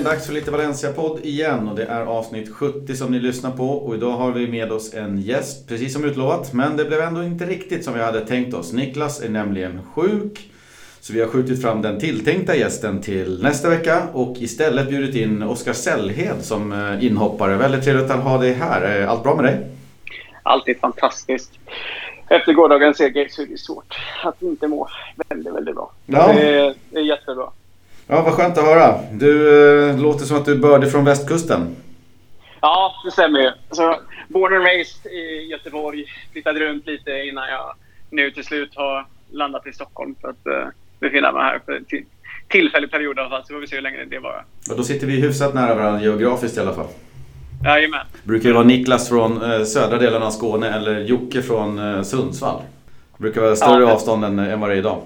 Äntligen dags för lite Valencia-podd igen och det är avsnitt 70 som ni lyssnar på och idag har vi med oss en gäst, precis som utlovat. Men det blev ändå inte riktigt som vi hade tänkt oss. Niklas är nämligen sjuk. Så vi har skjutit fram den tilltänkta gästen till nästa vecka och istället bjudit in Oskar Sällhed som eh, inhoppare. Väldigt trevligt att ha dig här. Är Allt bra med dig? Alltid fantastiskt. Efter gårdagens seger så är det svårt att inte må väldigt, väldigt bra. Ja. Är, det är jättebra. Ja, vad skönt att höra. Du äh, låter som att du är bördig från västkusten. Ja, det stämmer ju. Alltså, born and raised i Göteborg. Flyttade runt lite innan jag nu till slut har landat i Stockholm för att uh, befinna mig här för en tillfällig period i alla fall. Så får vi se hur länge det varar. Och då sitter vi hyfsat nära varandra geografiskt i alla fall. Jajamän. Brukar det vara Niklas från eh, södra delen av Skåne eller Jocke från eh, Sundsvall? Det brukar vara större ja, avstånd än, än vad det är idag.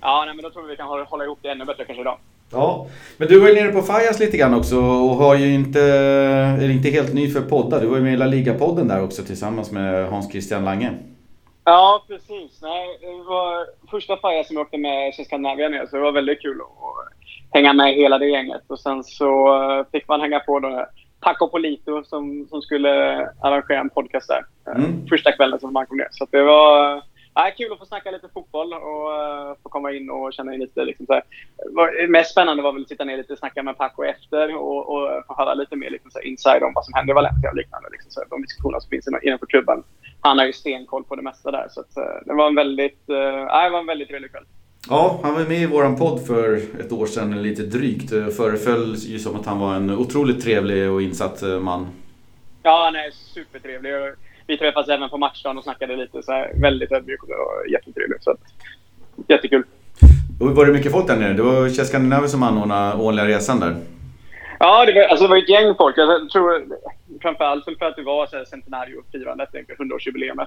Ja, nej, men då tror vi vi kan hålla, hålla ihop det ännu bättre kanske idag. Ja, men du var ju nere på Fajas lite grann också och har ju inte, är inte helt ny för poddar. Du var ju med i La Liga-podden där också tillsammans med Hans Christian Lange. Ja, precis. Nej, det var första Faja som jag åkte med Skandinavien ner, så det var väldigt kul att hänga med hela det gänget. Och sen så eh, fick man hänga på då Paco Polito som, som skulle arrangera en podcast där. Eh, mm. Första kvällen som man kom ner. Så det var Ja, kul att få snacka lite fotboll och uh, få komma in och känna in lite. Liksom, så här. Det mest spännande var väl att sitta ner lite och snacka med Paco efter och, och få höra lite mer liksom, så här, inside om vad som händer i Valencia och liknande. Liksom, så här, de diskussioner som finns innanför klubben. Han har ju stenkoll på det mesta där. Så att, uh, det, var en väldigt, uh, det var en väldigt trevlig kväll. Ja, han var med i vår podd för ett år sedan, lite drygt. Föreföll ju som att han var en otroligt trevlig och insatt man. Ja, han är supertrevlig vi träffades även på matchdagen och snackade lite. Så här, väldigt ödmjuk och jättetrevlig. Så jättekul. Och var det mycket folk där nere? Det var Chess som anordnade årliga resan där. Ja, det var, alltså, det var ett gäng folk. Jag tror framförallt för att det var centenario-firandet, 100-årsjubileumet.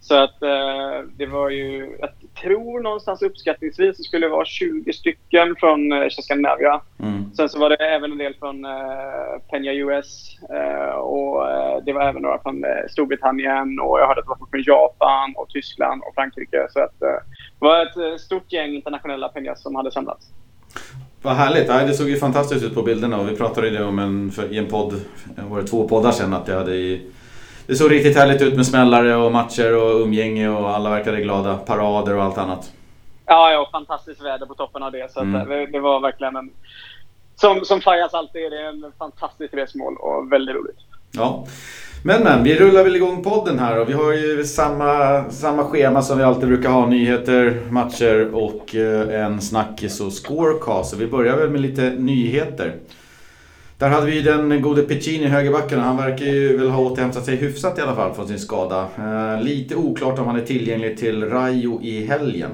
Så att eh, det var ju, jag tror någonstans uppskattningsvis det skulle vara 20 stycken från eh, Skandinavia. Mm. Sen så var det även en del från eh, Peña US eh, och eh, det var även några från eh, Storbritannien och jag hörde att det var från Japan och Tyskland och Frankrike. Så att, eh, det var ett stort gäng internationella Peñas som hade samlats. Vad härligt! det såg ju fantastiskt ut på bilderna och vi pratade det om en, för, i en podd, var det två poddar sedan, att jag hade i det såg riktigt härligt ut med smällare och matcher och umgänge och alla verkade glada. Parader och allt annat. Ja, ja fantastiskt väder på toppen av det. Så mm. det, det, var verkligen en... Som, som Fajas alltid är det en fantastiskt resmål och väldigt roligt. Ja. Men men, vi rullar väl igång podden här och vi har ju samma, samma schema som vi alltid brukar ha. Nyheter, matcher och eh, en snackis och scorecast. Så vi börjar väl med lite nyheter. Där hade vi den gode Piccini i högerbacken. Han verkar ju väl ha återhämtat sig hyfsat i alla fall från sin skada. Eh, lite oklart om han är tillgänglig till Rayo i helgen.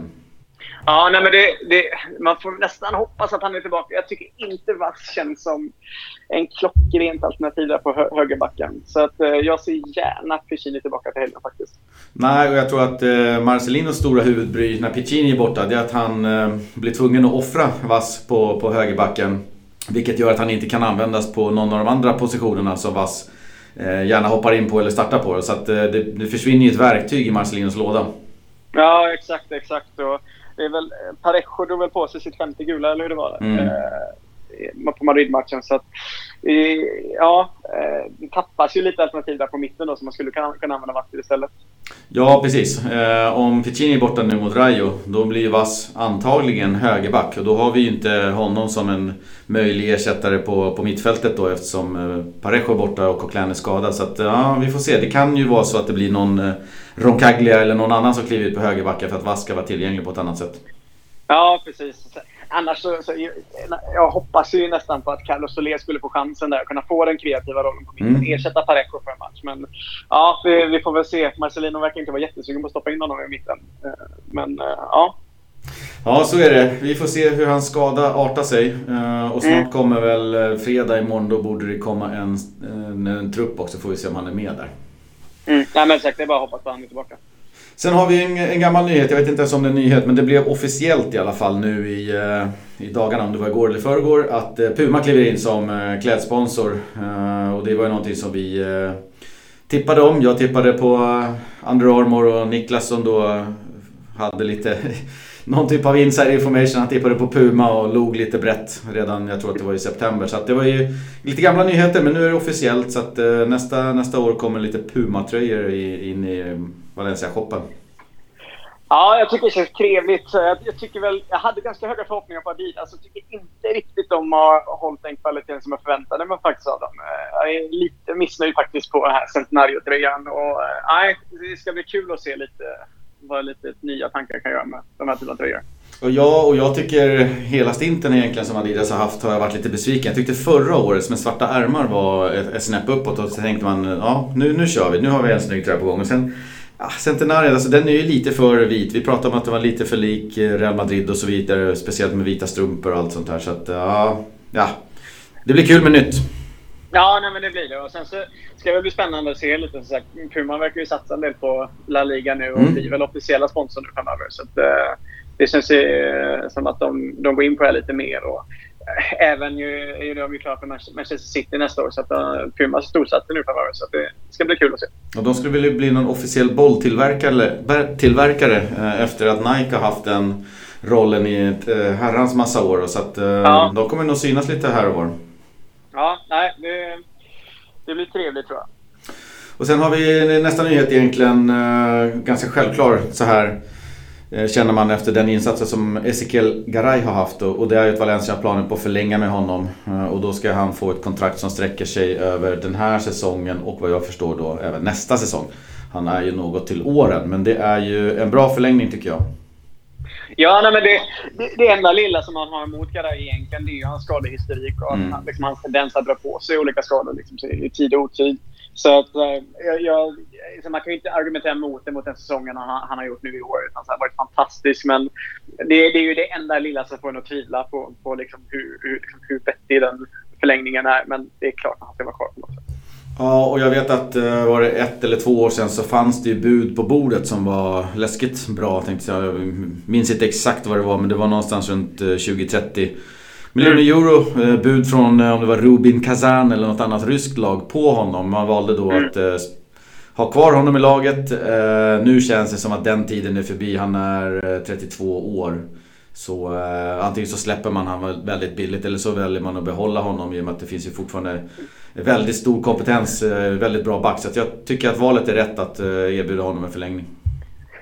Ja, nej, men det, det, man får nästan hoppas att han är tillbaka. Jag tycker inte Vass känns som en klockrent alternativ där på hö högerbacken. Så att, eh, jag ser gärna Piccini tillbaka till helgen faktiskt. Nej, och jag tror att eh, Marcelinos stora huvudbry när Piccini är borta, det är att han eh, blir tvungen att offra Vass på, på högerbacken. Vilket gör att han inte kan användas på någon av de andra positionerna som Vass eh, gärna hoppar in på eller startar på. Så att, eh, det, det försvinner ju ett verktyg i Marcelinos låda. Ja, exakt, exakt. Och det är väl, Parejo drog väl på sig sitt femte gula, eller hur det var? Mm. Eh, på Madrid-matchen. Så att, ja, eh, det tappas ju lite alternativ där på mitten då som man skulle kunna, kunna använda Vass istället. Ja, precis. Eh, om Ficini är borta nu mot Rayo, då blir Vass antagligen högerback. Och då har vi ju inte honom som en möjlig ersättare på, på mittfältet då eftersom eh, Parejo är borta och Coquelin är skadad. Så att, ja, vi får se. Det kan ju vara så att det blir någon eh, Roncaglia eller någon annan som kliver ut på högerbacken för att Vass ska vara tillgänglig på ett annat sätt. Ja, precis annars så, så, jag hoppas ju nästan på att Carlos Soler skulle få chansen där, kunna få den kreativa rollen på mitten, mm. ersätta Parejo för en match. Men ja, vi, vi, får väl se. Marcelino verkar inte vara jättesugen på att stoppa in honom i mitten. Eh, men eh, ja. Ja, så är det. Vi får se hur hans skada artar sig. Eh, och snart mm. kommer väl fredag imorgon, då borde det komma en, en, en trupp också. Får vi se om han är med där. Mm. Nej, men exakt. Det är bara att hoppas på att han är tillbaka. Sen har vi en, en, gammal nyhet, jag vet inte ens om det är en nyhet, men det blev officiellt i alla fall nu i, eh, i dagarna, om det var igår eller förrgår, att eh, Puma kliver in som eh, klädsponsor. och det var ju någonting som vi tippade om. Jag tippade på Under Armour och Niklas som då hade lite någon typ av insider information. Han tippade på Puma och log lite brett redan, jag tror att det var i september. Så det var ju lite gamla nyheter men nu är det officiellt så att nästa, nästa år kommer lite Puma-tröjor in i Valencia-shoppen. Ja, jag tycker det känns trevligt. Jag, tycker väl, jag hade ganska höga förhoppningar på Adidas. Jag tycker inte riktigt de har hållit den kvaliteten som jag förväntade mig faktiskt av dem. Jag är lite missnöjd faktiskt på den här Centenario-tröjan. nej, det ska bli kul att se lite vad lite nya tankar kan göra med de här typen av tröjor. Och jag, och jag tycker hela stinten egentligen som Adidas har haft har jag varit lite besviken. Jag tyckte förra året med svarta ärmar var ett, ett snäpp uppåt och så tänkte man ja nu, nu kör vi, nu har vi en snygg tröja på gång. Och sen Ja, Centenario, alltså den är ju lite för vit. Vi pratade om att den var lite för lik eh, Real Madrid och så vidare. Speciellt med vita strumpor och allt sånt där. Så att ja, ja. Det blir kul med nytt. Ja, nej, men det blir det. Och sen så ska det bli spännande att se lite. Så här, Puma verkar ju satsa en del på La Liga nu och mm. blir väl officiella sponsor nu framöver. Så att, uh, det känns ju som att de, de går in på det lite mer. Och, även ju, är de ju klara för Manchester City nästa år. Så att uh, Puma storsatsar nu framöver. Så det ska bli kul att se. Och de skulle vilja bli någon officiell bolltillverkare tillverkare, efter att Nike har haft den rollen i ett herrans massa år. Så att ja. de kommer nog synas lite här och var. Ja, nej, det, det blir trevligt tror jag. Och sen har vi nästa nyhet egentligen ganska självklar så här känner man efter den insatsen som Ezekiel Garay har haft och, det är ju att Valencia har planer på att förlänga med honom uh, och då ska han få ett kontrakt som sträcker sig över den här säsongen och vad jag förstår då även nästa säsong. Han är ju något till åren men det är ju en bra förlängning tycker jag. Ja, nej, men det, det, det enda lilla som man har emot Garay egentligen det är ju hans skadehistorik och mm. liksom, hans tendens att dra på sig olika skador liksom, i tid och otid. Så att, eh, jag, jag, så man kan ju inte argumentera emot det mot den säsongen han, han har gjort nu i år. Utan så har varit fantastisk. Men det, det, är ju det enda lilla som får en att tvivla på, på liksom hur, hur, liksom hur vettig den förlängningen är. Men det är klart att han ska vara kvar på något sätt. Ja, och jag vet att eh, var det ett eller två år sedan så fanns det ju bud på bordet som var läskigt bra tänkte jag. Jag minns inte exakt vad det var men det var någonstans runt eh, 20-30 miljoner euro. Eh, bud från om det var Rubin Kazan eller något annat ryskt lag på honom. Man valde då mm. att ha kvar honom i laget. Nu känns det som att den tiden är förbi. Han är 32 år. Så eh, antingen så släpper man han väldigt billigt eller så väljer man att behålla honom i och med att det finns ju fortfarande väldigt stor kompetens, eh, väldigt bra back. Så jag tycker att valet är rätt att eh, erbjuda honom en förlängning.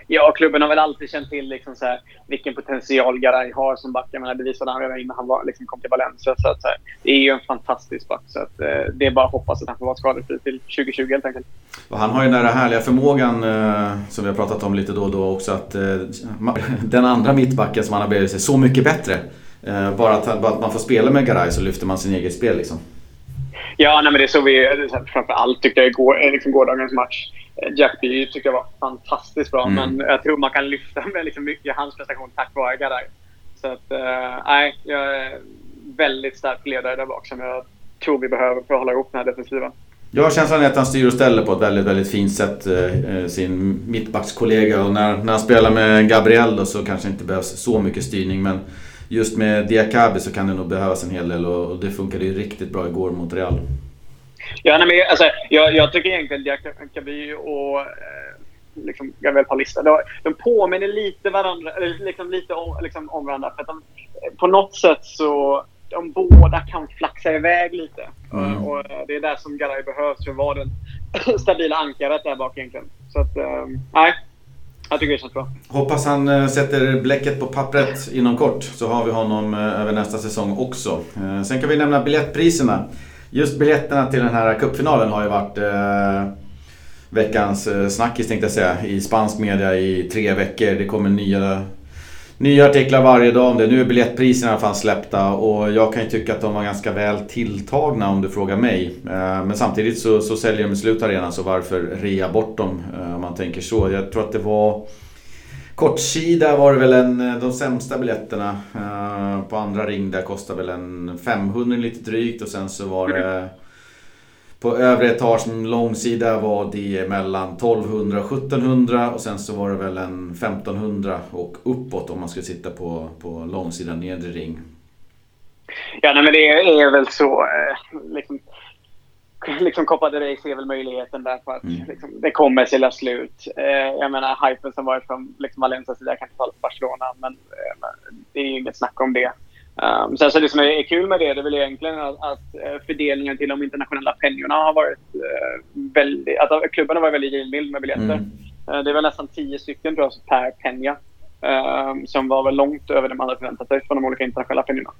Ja, klubben har väl alltid känt till liksom så här, vilken potential Garay har som back. Jag menar, det visade han redan innan han var, liksom, kom till Valencia. Så, att, så här, det är ju en fantastisk back. Så att, eh, det är bara att hoppas att han får vara skadefri till 2020 helt enkelt. Och han har ju den där härliga förmågan eh, som vi har pratat om lite då och då också. Att eh, den andra mittbacken som han har blivit sig så mycket bättre. Eh, bara, att, bara att man får spela med Garay så lyfter man sin eget spel liksom. Ja, nej, men det såg vi framför allt tyckte jag igår, liksom gårdagens match. Jack B tycker jag var fantastiskt bra, mm. men jag tror man kan lyfta med liksom mycket hans prestation tack vare Garay. Så att, eh, nej, uh, jag är väldigt stark ledare där bak som jag tror vi behöver för att hålla ihop den här defensiven. Jag har känslan att han styr och ställer på ett väldigt, väldigt fint sätt uh, sin mittbackskollega och när, när han spelar med Gabriel då så kanske inte behövs så mycket styrning men just med Diakabi så kan det nog behövas en hel del och, och det funkade ju riktigt bra igår mot Real. Ja, nej, men, alltså, jag, jag tycker egentligen Diakaby och eh, liksom, Gabriel Paulista, de, de påminner lite, varandra, liksom, lite om, liksom, om varandra. För de, på något sätt så de båda kan flaxa iväg lite. Mm. Och, och det är där som Garay behövs för att vara det stabila ankaret där bak egentligen. Så att, um, nej. Jag tycker det känns bra. Hoppas han eh, sätter bläcket på pappret inom kort så har vi honom eh, över nästa säsong också. Sen kan vi nämna biljettpriserna. Just biljetterna till den här cupfinalen har ju varit eh, veckans eh, snackis tänkte jag säga i spansk media i tre veckor. Det kommer nya, nya artiklar varje dag om det. Nu är biljettpriserna i alla fall släppta och jag kan ju tycka att de var ganska väl tilltagna om du frågar mig. Eh, men samtidigt så, så säljer de slut arenan så varför rea bort dem eh, om man tänker så. Jag tror att det var Kortsida var det väl en, eh, de sämsta biljetterna. Uh, på andra ring där kostade väl en 500 lite drygt och sen så var det på övre etage, långsida var det mellan 1200 och 1700 och sen så var det väl en 1500 och uppåt om man skulle sitta på, på långsidan nedre ring. Ja, nej, men det är väl så. Eh, liksom, liksom Copa del Rey ser väl möjligheten där för att mm. liksom, det kommer sälja slut. Eh, jag menar, hypen som varit från liksom, Valencias sida, jag kan inte tala för Barcelona, men eh, det är ju inget snack om det. Um, sen så det som är kul med det, det är väl egentligen att, att eh, fördelningen till de internationella pengarna har varit uh, väldigt... Att klubben har varit väldigt givmild med biljetter. Mm. Uh, det väl nästan tio stycken tror jag, per penja. Uh, som var väl långt över det man hade förväntat sig från de olika internationella pengarna.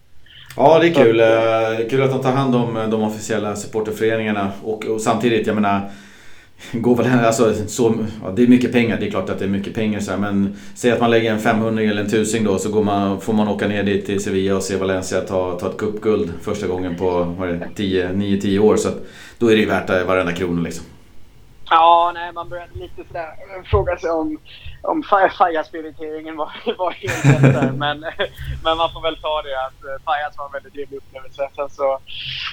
Ja, det är kul. Eh, kul att de tar hand om eh, de officiella supporterföreningarna. Och, och samtidigt, jag menar Går väl, alltså, så, ja, det är mycket pengar, det är klart att det är mycket pengar så här, men säg att man lägger en 500 eller en tusing då så går man, får man åka ner dit till Sevilla och se Valencia ta, ta ett cupguld första gången på 9-10 år så att, då är det ju värt varenda krona liksom. Ja, nej, man börjar lite sådär fråga sig om, om Fajas-prioriteringen var, var helt rätt där. Men, men man får väl ta det att eh, Fajas var en väldigt trevlig upplevelse. Sen så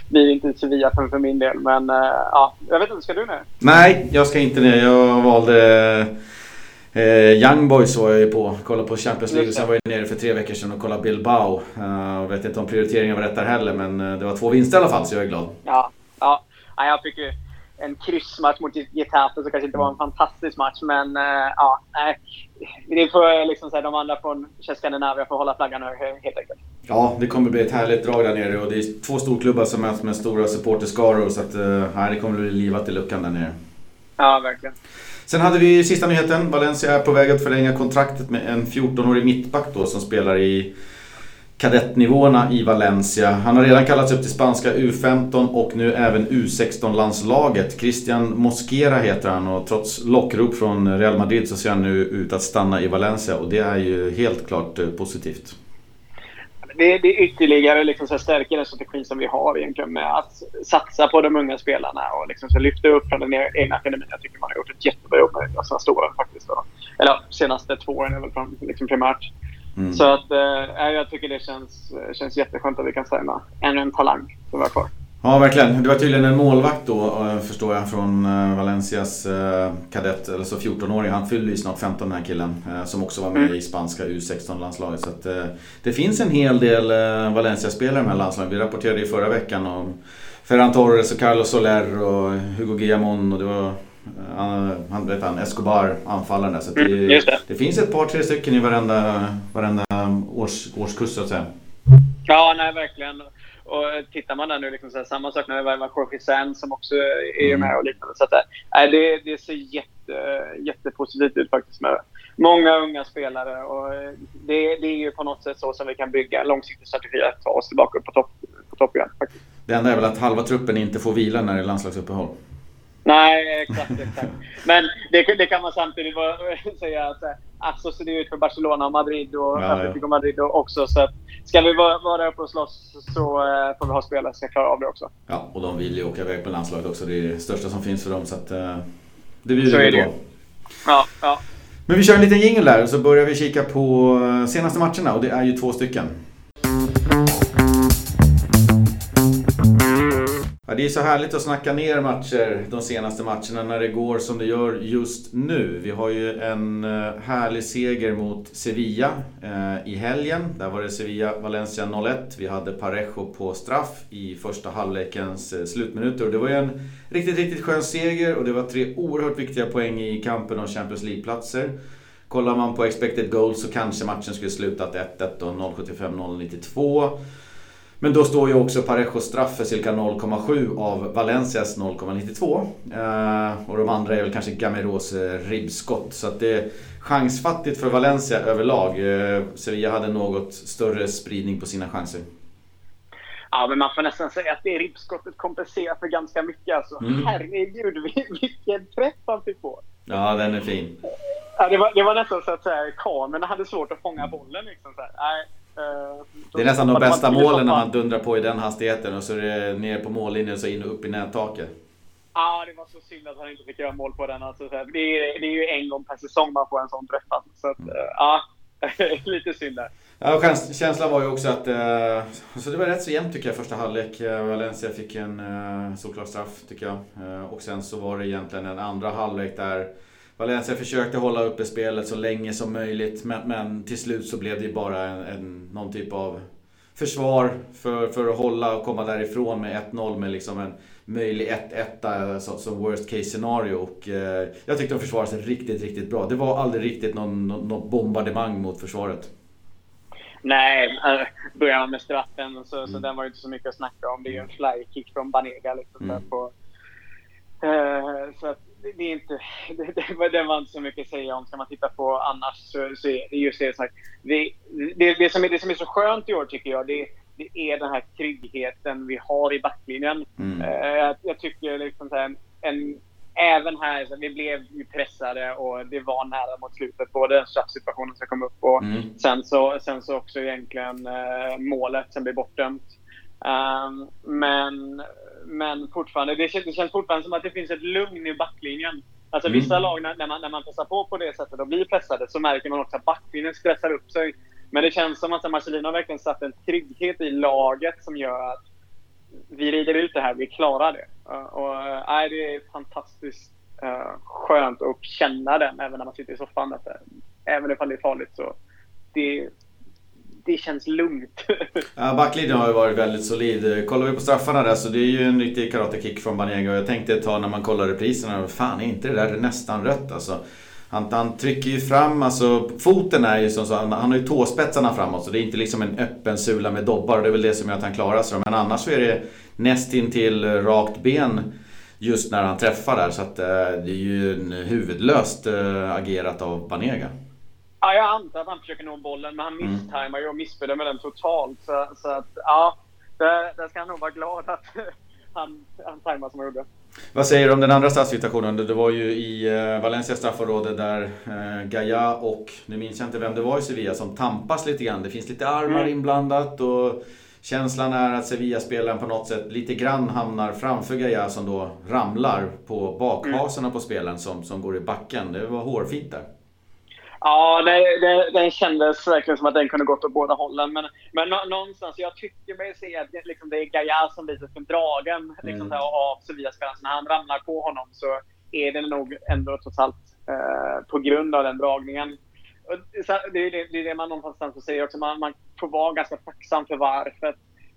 blir det inte Sevilla för, för min del. Men eh, ja, jag vet inte, ska du ner? Nej, jag ska inte ner. Jag valde Eh, Young Boys var jag ju på, kollade på Champions League. Sen var jag nere för tre veckor sedan och kollade Bilbao. Uh, vet inte om prioriteringen var rätt där heller, men det var två vinster i alla fall, så jag är glad. Ja, ja. jag tycker en kryssmatch mot Getafe så kanske inte var en fantastisk match. Men uh, ja, nej. Det får liksom säga, de andra från Skandinavien får hålla flaggan hög helt enkelt. Ja, det kommer bli ett härligt drag där nere och det är två storklubbar som möts med stora supporterskaror så att uh, det kommer bli livat i luckan där nere. Ja, verkligen. Sen hade vi sista nyheten. Valencia är på väg att förlänga kontraktet med en 14-årig mittback då som spelar i kadettnivåerna i Valencia. Han har redan kallats upp till spanska U15 och nu även U16-landslaget. Christian Mosquera heter han och trots lockrop från Real Madrid så ser han nu ut att stanna i Valencia och det är ju helt klart eh, positivt. Det, det ytterligare liksom så stärker den strategin som vi har egentligen med att satsa på de unga spelarna och liksom så lyfta upp från den e-, egna akademin. Jag tycker man har gjort ett jättebra jobb med de senaste åren faktiskt. Eller senaste två åren är väl liksom primärt. Mm. Så att, eh, jag tycker det känns, känns jätteskönt att vi kan signa ännu en talang som vi har kvar. Ja, verkligen. Det var tydligen en målvakt då, eh, förstår jag, från eh, Valencias eh, kadett, eller så 14-åring. Han fyllde ju snart 15 den här killen, som också var med mm. i spanska U16-landslaget. Så att, det finns en hel del Valencia-spelare med landslaget. Vi rapporterade ju förra veckan om Ferran Torres och Carlos Soler och Hugo Guillamon och det var han, vet han, Escobar, anfallaren där. Så det, mm, det. det, finns ett par, tre stycken i varenda, varenda års, årskurs så att säga. Ja, nej verkligen. Och tittar man där nu, liksom så här, samma sak när vi värvar Jorge Sen som också är mm. med och liknande. Så att, äh, det, det ser jätte, jättepositivt ut faktiskt med många unga spelare. Och det, det är ju på något sätt så som vi kan bygga en långsiktig strategi att ta oss tillbaka på topp, på topp igen. Faktiskt. Det enda är väl att halva truppen inte får vila när det är landslagsuppehåll. Nej, exakt. exakt. Men det, det kan man samtidigt säga att alltså, ser det ut för Barcelona och Madrid och ja, Atletico ja. Madrid också. Så att, ska vi vara, vara uppe och slåss så uh, får vi ha spelare som ska klara av det också. Ja, och de vill ju åka iväg på landslaget också. Det är det största som finns för dem. Så att, uh, det bjuder vi på. Ja, ja. Men vi kör en liten jingel där och så börjar vi kika på senaste matcherna och det är ju två stycken. Ja, det är så härligt att snacka ner matcher de senaste matcherna när det går som det gör just nu. Vi har ju en eh, härlig seger mot Sevilla eh, i helgen. Där var det Sevilla-Valencia 0-1. Vi hade Parejo på straff i första halvlekens eh, slutminuter. Och det var ju en riktigt, riktigt skön seger och det var tre oerhört viktiga poäng i kampen om Champions League-platser. Kollar man på expected goals så kanske matchen skulle slutat 1-1 och 0-75-0-92. Men då står ju också Parejos straff för cirka 0,7 av Valencias 0,92. Eh, och de andra är väl kanske Gameros eh, ribbskott. Så att det är chansfattigt för Valencia överlag. Eh, Sevilla hade något större spridning på sina chanser. Ja, men man får nästan säga att det ribbskottet kompenserar för ganska mycket. Alltså. Mm. Herregud, vilken träff han fick på! Ja, den är fin. Ja, det, var, det var nästan så att kamerorna hade svårt att fånga bollen. Liksom, så här. Eh, det är nästan de bästa målen när man dundrar på i den hastigheten och så är det ner på mållinjen och så in och upp i nättaket. Ja, det var så synd att han inte fick göra mål på den. Alltså, det, är, det är ju en gång per säsong man får en sån träff. Alltså. Så att, mm. Eh, ja, lite synd där. Ja, känslan var ju också att eh, alltså det var rätt så jämnt tycker jag första halvlek. Valencia fick en solklar straff tycker jag. och sen så var det egentligen en andra halvlek där Valencia försökte hålla uppe spelet så länge som möjligt men, men till slut så blev det bara en, en, någon typ av försvar för, för att hålla och komma därifrån med 1-0 med liksom en möjlig 1-1 som worst case scenario. Och, eh, jag tyckte de försvarade sig riktigt, riktigt bra. Det var aldrig riktigt någon, någon, någon bombardemang mot försvaret. Nej, äh, börjar man med straffen så, mm. så den var inte så mycket att snacka om. Det är ju en flykick från Banega. Liksom, mm. på, uh, så att det, är inte, det, det, var inte så mycket att säga om. Ska man titta på annars så, så är det just det sagt. Det, det, det, som är, det som är så skönt i år tycker jag, det, det är den här tryggheten vi har i backlinjen. Mm. Uh, jag, jag, tycker liksom så här, en, även här, så vi blev ju pressade och det var nära mot slutet. Både den straffsituationen som kom upp och mm. sen, så, sen så också egentligen uh, målet som blev bortdömt. Um, men, men fortfarande, det känns, det känns fortfarande som att det finns ett lugn i backlinjen. Alltså mm. vissa lag, när man, när man pressar på på det sättet och blir pressade så märker man också att backlinjen stressar upp sig. Men det känns som att Marcelino har verkligen satt en trygghet i laget som gör att vi rider ut det här, vi klarar det. Och, äh, det är fantastiskt uh, skönt att känna den även när man sitter i soffan. Att, även ifall det är farligt så det, det känns lugnt. ja, backlinjen har ju varit väldigt solid. Kollar vi på straffarna där så det är ju en riktig karatekick från Banega. Jag tänkte ett tag när man kollar repriserna, fan är inte det där nästan rött alltså? Han, han trycker ju fram, alltså foten är ju som så, han, han har ju tåspetsarna framåt så det är inte liksom en öppen sula med dobbar och det är väl det som gör att han klarar sig. Men annars så är det nästintill rakt ben just när han träffar där så att eh, det är ju en huvudlöst eh, agerat av Banega. Ja, jag antar att han försöker nå bollen, men han mm. misstajmar ju och missbedömer den totalt. Så, så att, ja, där, där ska han nog vara glad att han, han tajmade som han gjorde. Vad säger du om den andra straffsituationen? Det var ju i eh, Valencia straffområde där eh, Gaia och, nu minns jag inte vem det var i Sevilla, som tampas lite grann. Det finns lite armar mm. inblandat och känslan är att Sevilla-spelaren på något sätt lite grann hamnar framför Gaia som då ramlar på bakhasorna mm. på spelaren som, som går i backen. Det var hårfint där. Ja, det, det, det kändes verkligen som att den kunde gått åt båda hållen. Men, men någonstans, jag tycker mig se att det, liksom, det är Gaia som blir som dragen liksom, mm. av Sevilla-spelaren. När han ramlar på honom så är det nog ändå trots allt eh, på grund av den dragningen. Och, så, det, är det, det är det man någonstans säger också. Man, man får vara ganska tacksam för varför.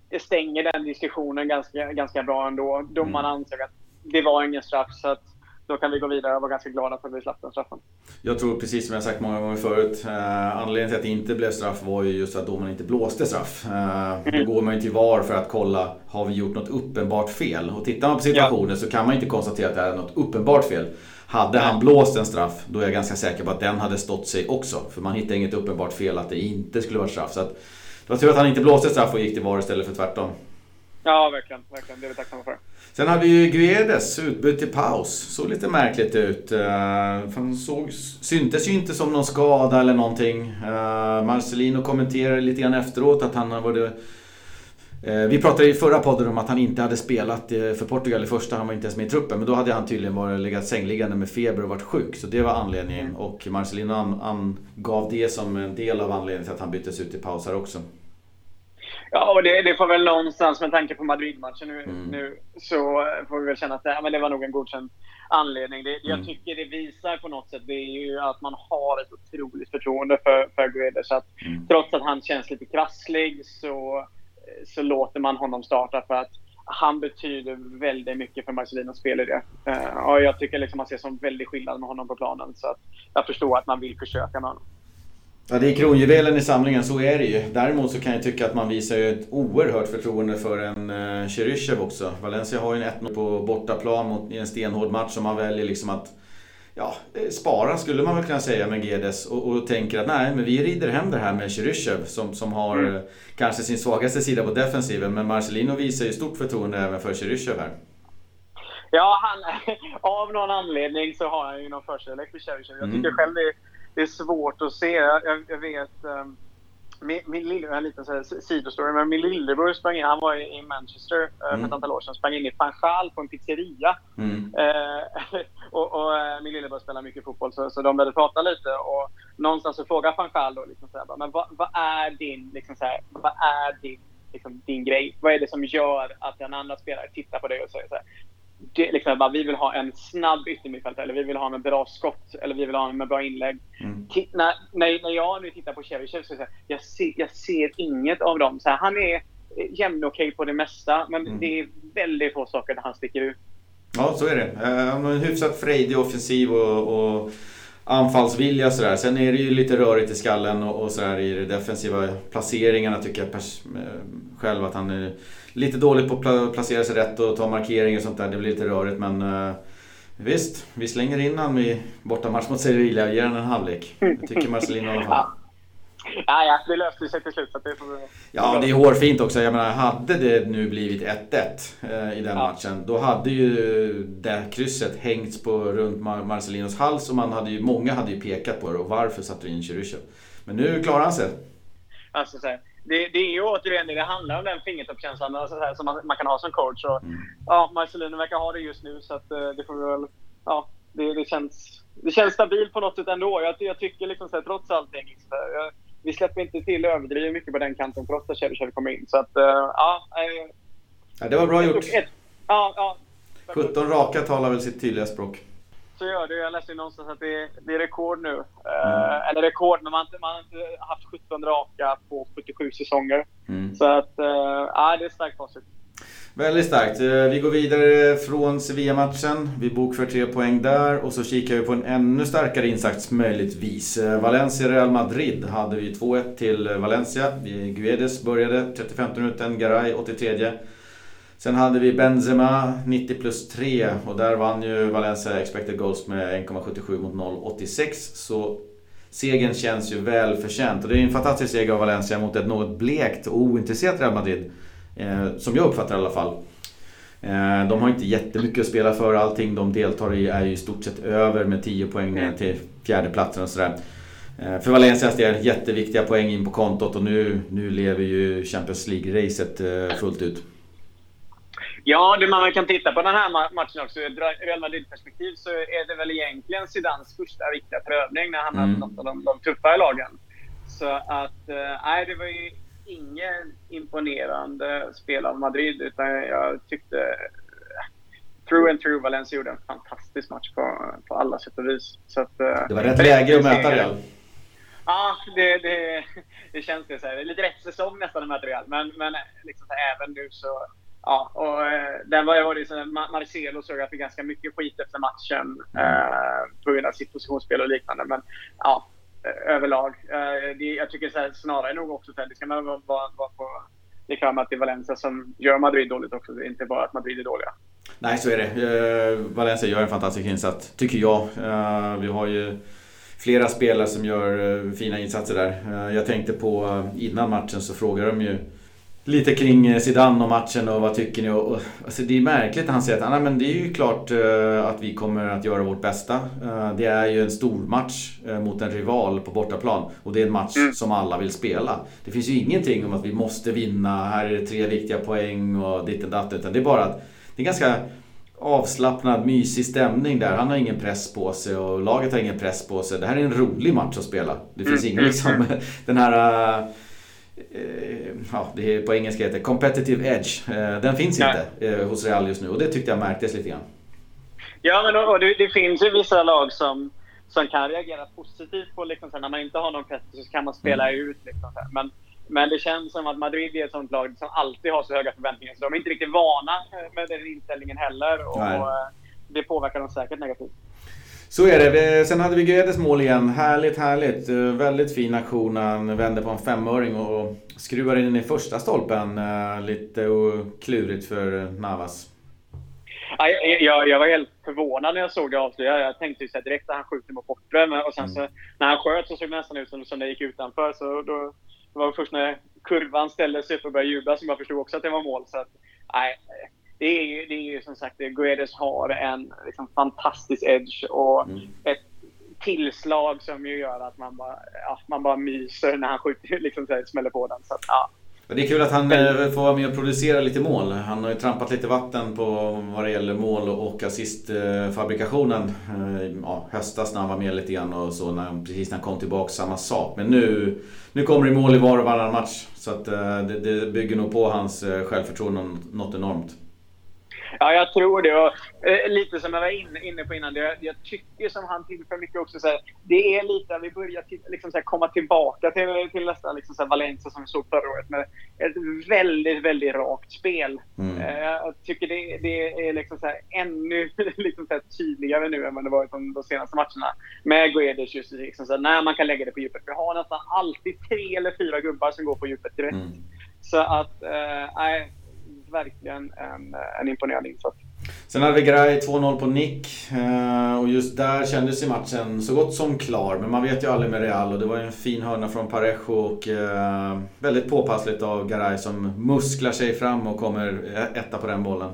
Det stänger den diskussionen ganska, ganska bra ändå. Domarna mm. ansåg att det var ingen straff. Så att, då kan vi gå vidare och vara ganska glada för att vi slapp den straffen. Jag tror precis som jag sagt många gånger förut, eh, anledningen till att det inte blev straff var ju just att domaren inte blåste straff. Eh, mm. Då går man ju till VAR för att kolla, har vi gjort något uppenbart fel? Och tittar man på situationen ja. så kan man inte konstatera att det är något uppenbart fel. Hade han blåst en straff, då är jag ganska säker på att den hade stått sig också. För man hittar inget uppenbart fel att det inte skulle vara straff. Så att, det var tur att han inte blåste straff och gick till VAR istället för tvärtom. Ja, verkligen. verkligen. Det är vi tacksamma för. Sen hade ju Guedes utbytt till paus. Såg lite märkligt ut. Han eh, såg, syntes ju inte som någon skada eller någonting. Eh, Marcelino kommenterade lite grann efteråt att han var eh, vi pratade i förra podden om att han inte hade spelat för Portugal i första, han var inte ens med i truppen. Men då hade han tydligen varit legat sängliggande med feber och varit sjuk. Så det var anledningen. Mm. Och Marcelino angav det som en del av anledningen till att han byttes ut i paus här också. Ja, och det, det, får väl någonstans med tanke på Madrid-matchen nu, mm. nu, så får vi väl känna att det, men det var nog en godkänd anledning. Det, mm. Jag tycker det visar på något sätt det är ju att man har ett otroligt förtroende för, för Guedes. Att mm. Trots att han känns lite krasslig så, så låter man honom starta för att han betyder väldigt mycket för Marcelinos spelidé. Uh, och jag tycker liksom man ser som väldigt skillnad med honom på planen. Så att jag förstår att man vill försöka med honom. Ja, det är kronjuvelen i samlingen, så är det ju. Däremot så kan jag tycka att man visar ju ett oerhört förtroende för en Cheryshev också. Valencia har ju en 1 på bortaplan mot, i en stenhård match som man väljer liksom att ja, eh, spara skulle man väl kunna säga med Gedes och, och tänker att nej, men vi rider hem det här med Cheryshev som, som har mm. Eh, kanske sin svagaste sida på defensiven. Men Marcelino visar ju stort förtroende även för Cheryshev här. Ja, han, av någon anledning så har han ju någon förkärlek för Cheryshev. Jag tycker mm. själv det det är svårt att se. Jag, jag vet... Um, min, min lille, en liten här, sidostory, men min lillebror sprang in, han var i, Manchester uh, för ett mm. antal år sedan, sprang in i Fanchal på en pizzeria. Mm. Uh, och, och uh, min lillebror spelar mycket fotboll så, så de började prata lite och någonstans så frågar Fanchal då liksom så här, men vad, vad, är din, liksom så här, vad är din, liksom, din grej? Vad är det som gör att en annan spelare tittar på dig och säger så här, det, liksom, bara, vi vill ha en snabb yttermittfältare, eller vi vill ha en med bra skott, eller vi vill ha en med bra inlägg. Mm. När, när, när jag nu tittar på Chevy, så jag, jag, ser, jag ser inget av dem. Så här, han är jämn okej på det mesta, men mm. det är väldigt få saker där han sticker ut. Ja, så är det. Han har en hyfsat frejdig offensiv och, och anfallsvilja sådär. Sen är det ju lite rörigt i skallen och, och sådär i de defensiva placeringarna tycker jag eh, själv att han är lite dålig på att placera sig rätt och ta markeringar och sånt där. Det blir lite rörigt men uh, visst, vi slänger in honom i bortamatch mot Sevilla och ger honom en halvlek. Det tycker Marcelino i alla fall. Ja, ja, det löste sig till slut. Så det får... Ja, det är hårfint också. Jag menar, hade det nu blivit 1-1 eh, i den ja. matchen, då hade ju det krysset hängts på runt Marcelinos hals och man hade ju, många hade ju pekat på det. Och varför satte du in Chirushev? Men nu klarar han sig. Alltså, så här, det, det är ju återigen det det handlar om, den fingertoppskänslan alltså, som man, man, kan ha som coach. Och, mm. Ja, Marcelino verkar ha det just nu, så att, eh, det får väl... Ja, det, det, känns, det känns stabilt på något sätt ändå. Jag, jag tycker liksom så här, trots allting, liksom, jag, vi släpper inte till överdrivet mycket på den kanten trots att Chevy kommer in. Så att, uh, ja, äh, ja. Det var bra gjort. Ett, ja, ja. 17 raka talar väl sitt tydliga språk. Så gör det. Jag läste någonstans att det är, det är rekord nu. Eh. Uh, eller rekord, men man, man har inte haft 17 raka på 77 säsonger. Mm. Så att, uh, ja, det är starkt facit. Väldigt starkt. Eh, vi går vidare från Sevilla-matchen. Vi bokför tre poäng där och så kikar vi på en ännu starkare insats möjligtvis. Eh, Valencia-Real Madrid hade vi 2-1 till Valencia. Guedes började 35 minuten, Garay 83. Sen hade vi Benzema 90 plus 3 och där vann ju Valencia expected goals med 1,77 mot 0,86. Så segern känns ju välförtjänt och det är en fantastisk seger av Valencia mot ett något blekt och ointresserat Real Madrid. Eh, som jag uppfattar i alla fall. Eh, de har inte jättemycket att spela för. Allting de deltar i är ju i stort sett över med 10 poäng ner till fjärdeplatsen och sådär. Eh, för Valencias del jätteviktiga poäng in på kontot och nu, nu lever ju Champions League-racet fullt ut. Ja, det man kan titta på den här matchen också. Ur Real Madrid-perspektiv så är det väl egentligen Zidans första riktiga prövning när han mm. hade något av de, de tuffare lagen. Så att, nej, det var ju ingen imponerande spel av Madrid utan jag tyckte through and through Valencia gjorde en fantastisk match på, på alla sätt och vis. Så att, eh, det var rätt läge att möta Real. Ja, det, det, det känns det. Så här. Det är lite rätt säsong nästan att möta Real. Men, men liksom här, även nu så... Ja, och eh, där var jag liksom, Marcelo såg jag fick ganska mycket skit efter matchen eh, på grund av sitt positionsspel och liknande. Men ja, eh, överlag. Eh, det, jag tycker så här, snarare nog också att det ska man vara, vara på det kan att det är Valencia som gör Madrid dåligt också. Det är inte bara att Madrid är dåliga. Nej, så är det. Eh, Valencia gör en fantastisk insats, tycker jag. Eh, vi har ju flera spelare som gör fina insatser där. Jag tänkte på innan matchen så frågade de ju lite kring eh, Zidane och matchen och vad tycker ni? Och, och, alltså det är märkligt när han säger att ah, men det är ju klart uh, att vi kommer att göra vårt bästa. Uh, det är ju en stor match uh, mot en rival på bortaplan och det är en match mm. som alla vill spela. Det finns ju ingenting om att vi måste vinna, här är det tre viktiga poäng och ditt och datt. Utan det är bara att det är ganska avslappnad, mysig stämning där. Han har ingen press på sig och laget har ingen press på sig. Det här är en rolig match att spela. Det finns mm. ingen liksom den här ja, det på engelska heter competitive edge. Eh, den finns Nej. inte eh, hos Real just nu och det tyckte jag märktes lite grann. Ja, men och det, det finns ju vissa lag som, som kan reagera positivt på liksom, när man inte har någon press så kan man spela mm. ut. Liksom, men, men det känns som att Madrid är ett sånt lag som alltid har så höga förväntningar så de är inte riktigt vana med den inställningen heller. Och, det påverkar dem säkert negativt. Så är det. Sen hade vi Guedes mål igen. Härligt, härligt. Eh, väldigt fin aktion. Han vände på en femöring och skruvar in i första stolpen. Eh, lite klurigt för Navas. Jag, jag, jag, var helt förvånad när jag såg det avslutet. Jag tänkte så direkt att han skjuter mot bortre. Och sen mm. så, när han sköt så såg det nästan ut som, som det gick utanför. Så då, det var först när kurvan ställde sig upp och började jubla som jag förstod också att det var mål. Så att, nej, det är ju, det är ju som sagt, Guedes har en liksom, fantastisk edge och mm. ett tillslag som ju gör att man bara, ja, man bara myser när han skjuter, liksom, så här, smäller på den. Så att, ja. Det är kul att han. Eh, får vara med och producera lite mål. Han har ju trampat lite vatten på vad det gäller mål och assistfabrikationen. Eh, ja, höstas när han var med lite grann och så, när, precis när han kom tillbaka, samma sak. Men nu, nu kommer det mål i var och varannan match. Så att, eh, det, det bygger nog på hans självförtroende något enormt. Ja, jag tror det. Och, eh, lite som jag var inne, inne på innan, det, jag tycker som han tillför mycket också. Så här, det är lite, vi börjar till, liksom, så här, komma tillbaka till, till nästan liksom, så här, Valencia som vi såg förra året med ett väldigt, väldigt rakt spel. Mm. Eh, jag tycker det, det är liksom, så här, ännu liksom, så här, tydligare nu än vad det varit de, de senaste matcherna. Med Guedes just liksom, så här, när man kan lägga det på djupet. Vi har nästan alltid tre eller fyra gubbar som går på djupet direkt. Mm. Så att, eh, verkligen en, en imponerande insats. Sen hade vi Gray 2-0 på nick eh, och just där kändes ju matchen så gott som klar. Men man vet ju aldrig med Real och det var ju en fin hörna från Parejo och eh, väldigt påpassligt av Garay som musklar sig fram och kommer e-, etta på den bollen.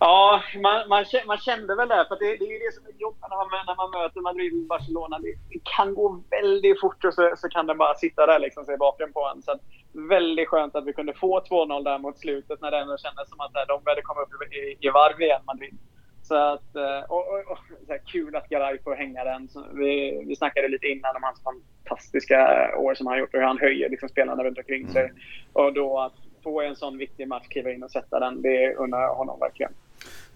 Ja, man, man, man kände väl det. För det, det är ju det som är jobbigt när man, när man möter Madrid och Barcelona. Det, det, kan gå väldigt fort och så, så kan den bara sitta där liksom, se baken på en. Så väldigt skönt att vi kunde få 2-0 där mot slutet när det ändå kändes som att här, de började komma upp i, i varv igen, Madrid. Så att, eh, och, och, och så här, kul att Garay får hänga den. Så vi, vi snackade lite innan om hans fantastiska år som han gjort och hur han höjer liksom, spelarna runt omkring sig. Mm. Och då att få en sån viktig match, kliva in och sätta den, det unnar jag honom verkligen.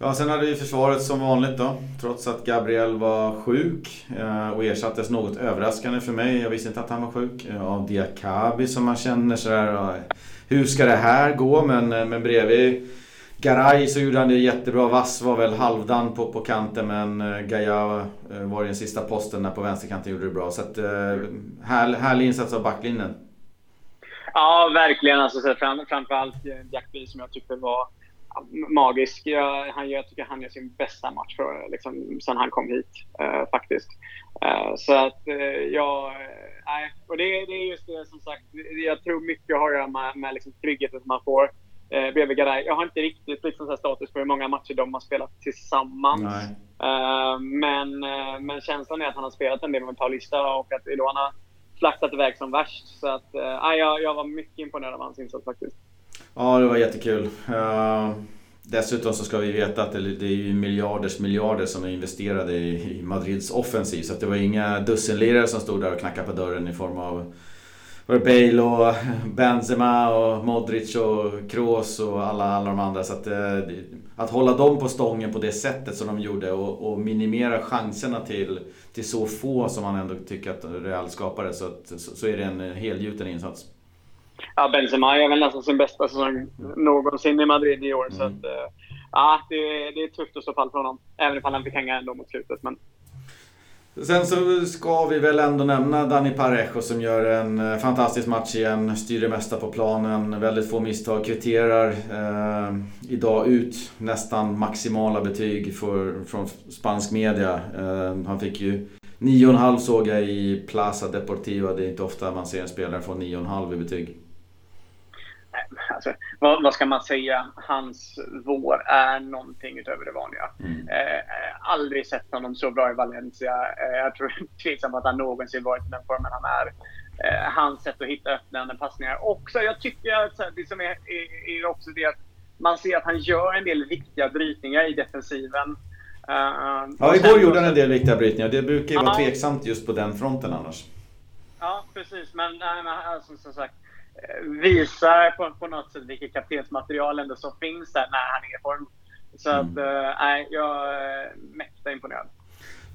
Ja, sen hade vi försvaret som vanligt då. Trots att Gabriel var sjuk eh, och ersattes något överraskande för mig. Jag visste inte att han var sjuk. Eh, av Diakabi som man känner sådär. Hur ska det här gå? Men, eh, men bredvid Garay så gjorde han det jättebra. Vass var väl halvdan på, på kanten men Gaia var i den sista posten där på vänsterkanten gjorde det bra. Så att, här, härlig insats av backlinjen. Ja, verkligen. Alltså, fram, framförallt Diakabi som jag tyckte var magisk. Jag, han, jag tycker han gör sin bästa match för, liksom, sen han kom hit uh, faktiskt. Uh, så att uh, jag... Nej, och det, det, är just det som sagt. Jag tror mycket har att göra med, med liksom, tryggheten som man får uh, bredvid Garay. Jag har inte riktigt liksom, så status på hur många matcher de har spelat tillsammans. Uh, men, men känslan är att han har spelat en del med Paulista och att har flaxat iväg som värst. Så att, jag, jag var mycket imponerad av hans insats faktiskt. Ja, det var jättekul. Uh, dessutom så ska vi veta att det, det är ju miljarders miljarder som är investerade i, i Madrids offensiv. Så det var inga dussinlirare som stod där och knackade på dörren i form av var Bale och Benzema och Modric och Kroos och alla, alla de andra. Så att, eh, att hålla dem på stången på det sättet som de gjorde och, och, minimera chanserna till, till så få som man ändå tycker att Real skapade så, att, så, så är det en eh, helgjuten insats. Ja, Benzema gör väl nästan sin bästa säsong någonsin i Madrid i år. Mm. Så att, uh, ja, det, det är tufft att stå pall för honom. Även om han fick hänga ändå mot slutet. Men... Sen så ska vi väl ändå nämna Dani Parejo som gör en eh, fantastisk match igen. Styr det mesta på planen, väldigt få misstag, kvitterar eh, idag ut nästan maximala betyg för, från spansk media. Eh, han fick ju 9,5 såg jag i Plaza Deportiva. Det är inte ofta man ser en spelare få 9,5 i betyg. Alltså, vad, vad, ska man säga? Hans vår är någonting utöver det vanliga. Mm. Eh, aldrig sett honom så bra i Valencia. Eh, jag tror tveksamt att han någonsin varit i den formen han är. Eh, hans sätt att hitta öppnande passningar. Också, jag tycker att det som är, är, är också det att man ser att han gör en del viktiga brytningar i defensiven. Uh, ja, igår gjorde han en del viktiga brytningar. Det brukar ju vara tveksamt just på den fronten annars. Ja, precis. Men, nej, men alltså, som sagt, Eh, visar på, på något sätt vilket kaptensmaterial ändå som finns där när han är i form. Så mm. att, eh, nej, jag är mäkta imponerad.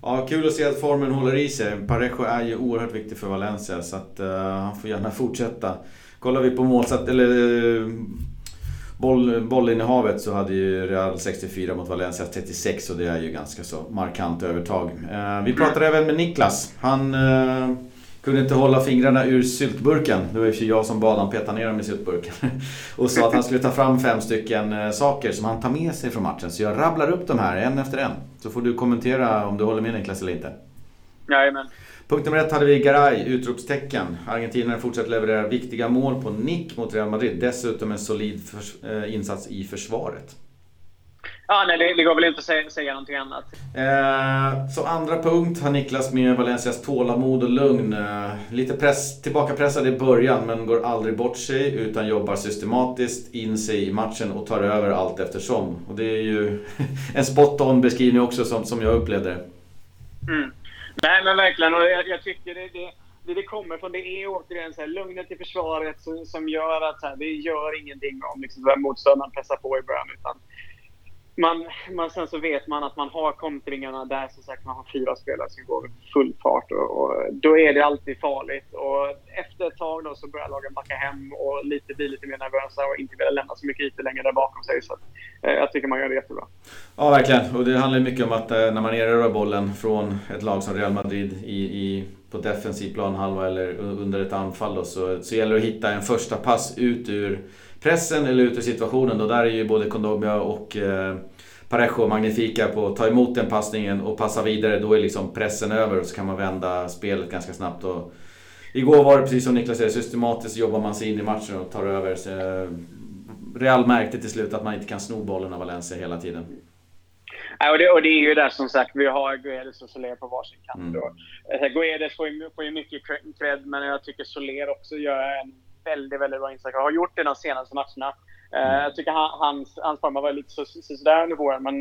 Ja, kul att se att formen håller i sig. Parejo är ju oerhört viktig för Valencia så att uh, han får gärna fortsätta. Kollar vi på målsatt, eller boll, bollinnehavet så hade ju Real 64 mot Valencia 36 och det är ju ganska så markant övertag. Uh, vi pratade även med Niklas. Han kunde inte hålla fingrarna ur syltburken. Det var ju jag som bad honom peta ner dem i syltburken. Och sa att han skulle ta fram fem stycken eh, saker som han tar med sig från matchen. Så jag rabblar upp de här en efter en. Så får du kommentera om du håller med Niklas eller inte. Jajamän. Punkt nummer ett hade vi Garay, utropstecken. Argentinarna fortsätter leverera viktiga mål på nick mot Real Madrid. Dessutom en solid eh, insats i försvaret. Ja, nej, det, det går väl inte att säga, säga någonting annat. Eh, så andra punkt har Niklas med Valencias tålamod och lugn. Eh, lite press, tillbakapressad i början men går aldrig bort sig utan jobbar systematiskt in sig i matchen och tar över allt eftersom. Och det är ju en spot on beskrivning också som, som jag upplevde det. Mm. Nej men verkligen och jag, jag tycker det, det det det kommer från det är återigen så här, lugnet i försvaret som, som gör att så här, det gör ingenting om liksom, motståndaren pressar på i början. Utan man, man, sen så vet man att man har kontringarna där som sagt man har fyra spelare som går full fart och, och, då är det alltid farligt. Och efter ett tag då så börjar lagen backa hem och lite, bli lite mer nervösa och inte vilja lämna så mycket ytor längre där bakom sig. Så att, eh, jag tycker man gör det jättebra. Ja, verkligen. Och det handlar mycket om att eh, när man erövrar bollen från ett lag som Real Madrid i, i, på defensiv planhalva eller under ett anfall då, så, så gäller det att hitta en första pass ut ur pressen eller ut ur situationen. Och där är ju både Kondogbia och eh, Parejo magnifika på att ta emot den passningen och passa vidare. Då är liksom pressen över och så kan man vända spelet ganska snabbt. Och igår var det precis som Niklas säger, systematiskt jobbar man sig in i matchen och tar över. Så, eh, Real märkte till slut att man inte kan sno bollen av Valencia hela tiden. Ja, och, det, och det är ju där som sagt, vi har Guedes och Soler på varsin kant. Mm. Eh, Guedes får ju, får ju mycket cred, men jag tycker Soler också gör en väldigt, väldigt bra insatser. Har gjort det de senaste matcherna. Mm. Jag tycker han, hans, hans form har varit lite sådär under våren, men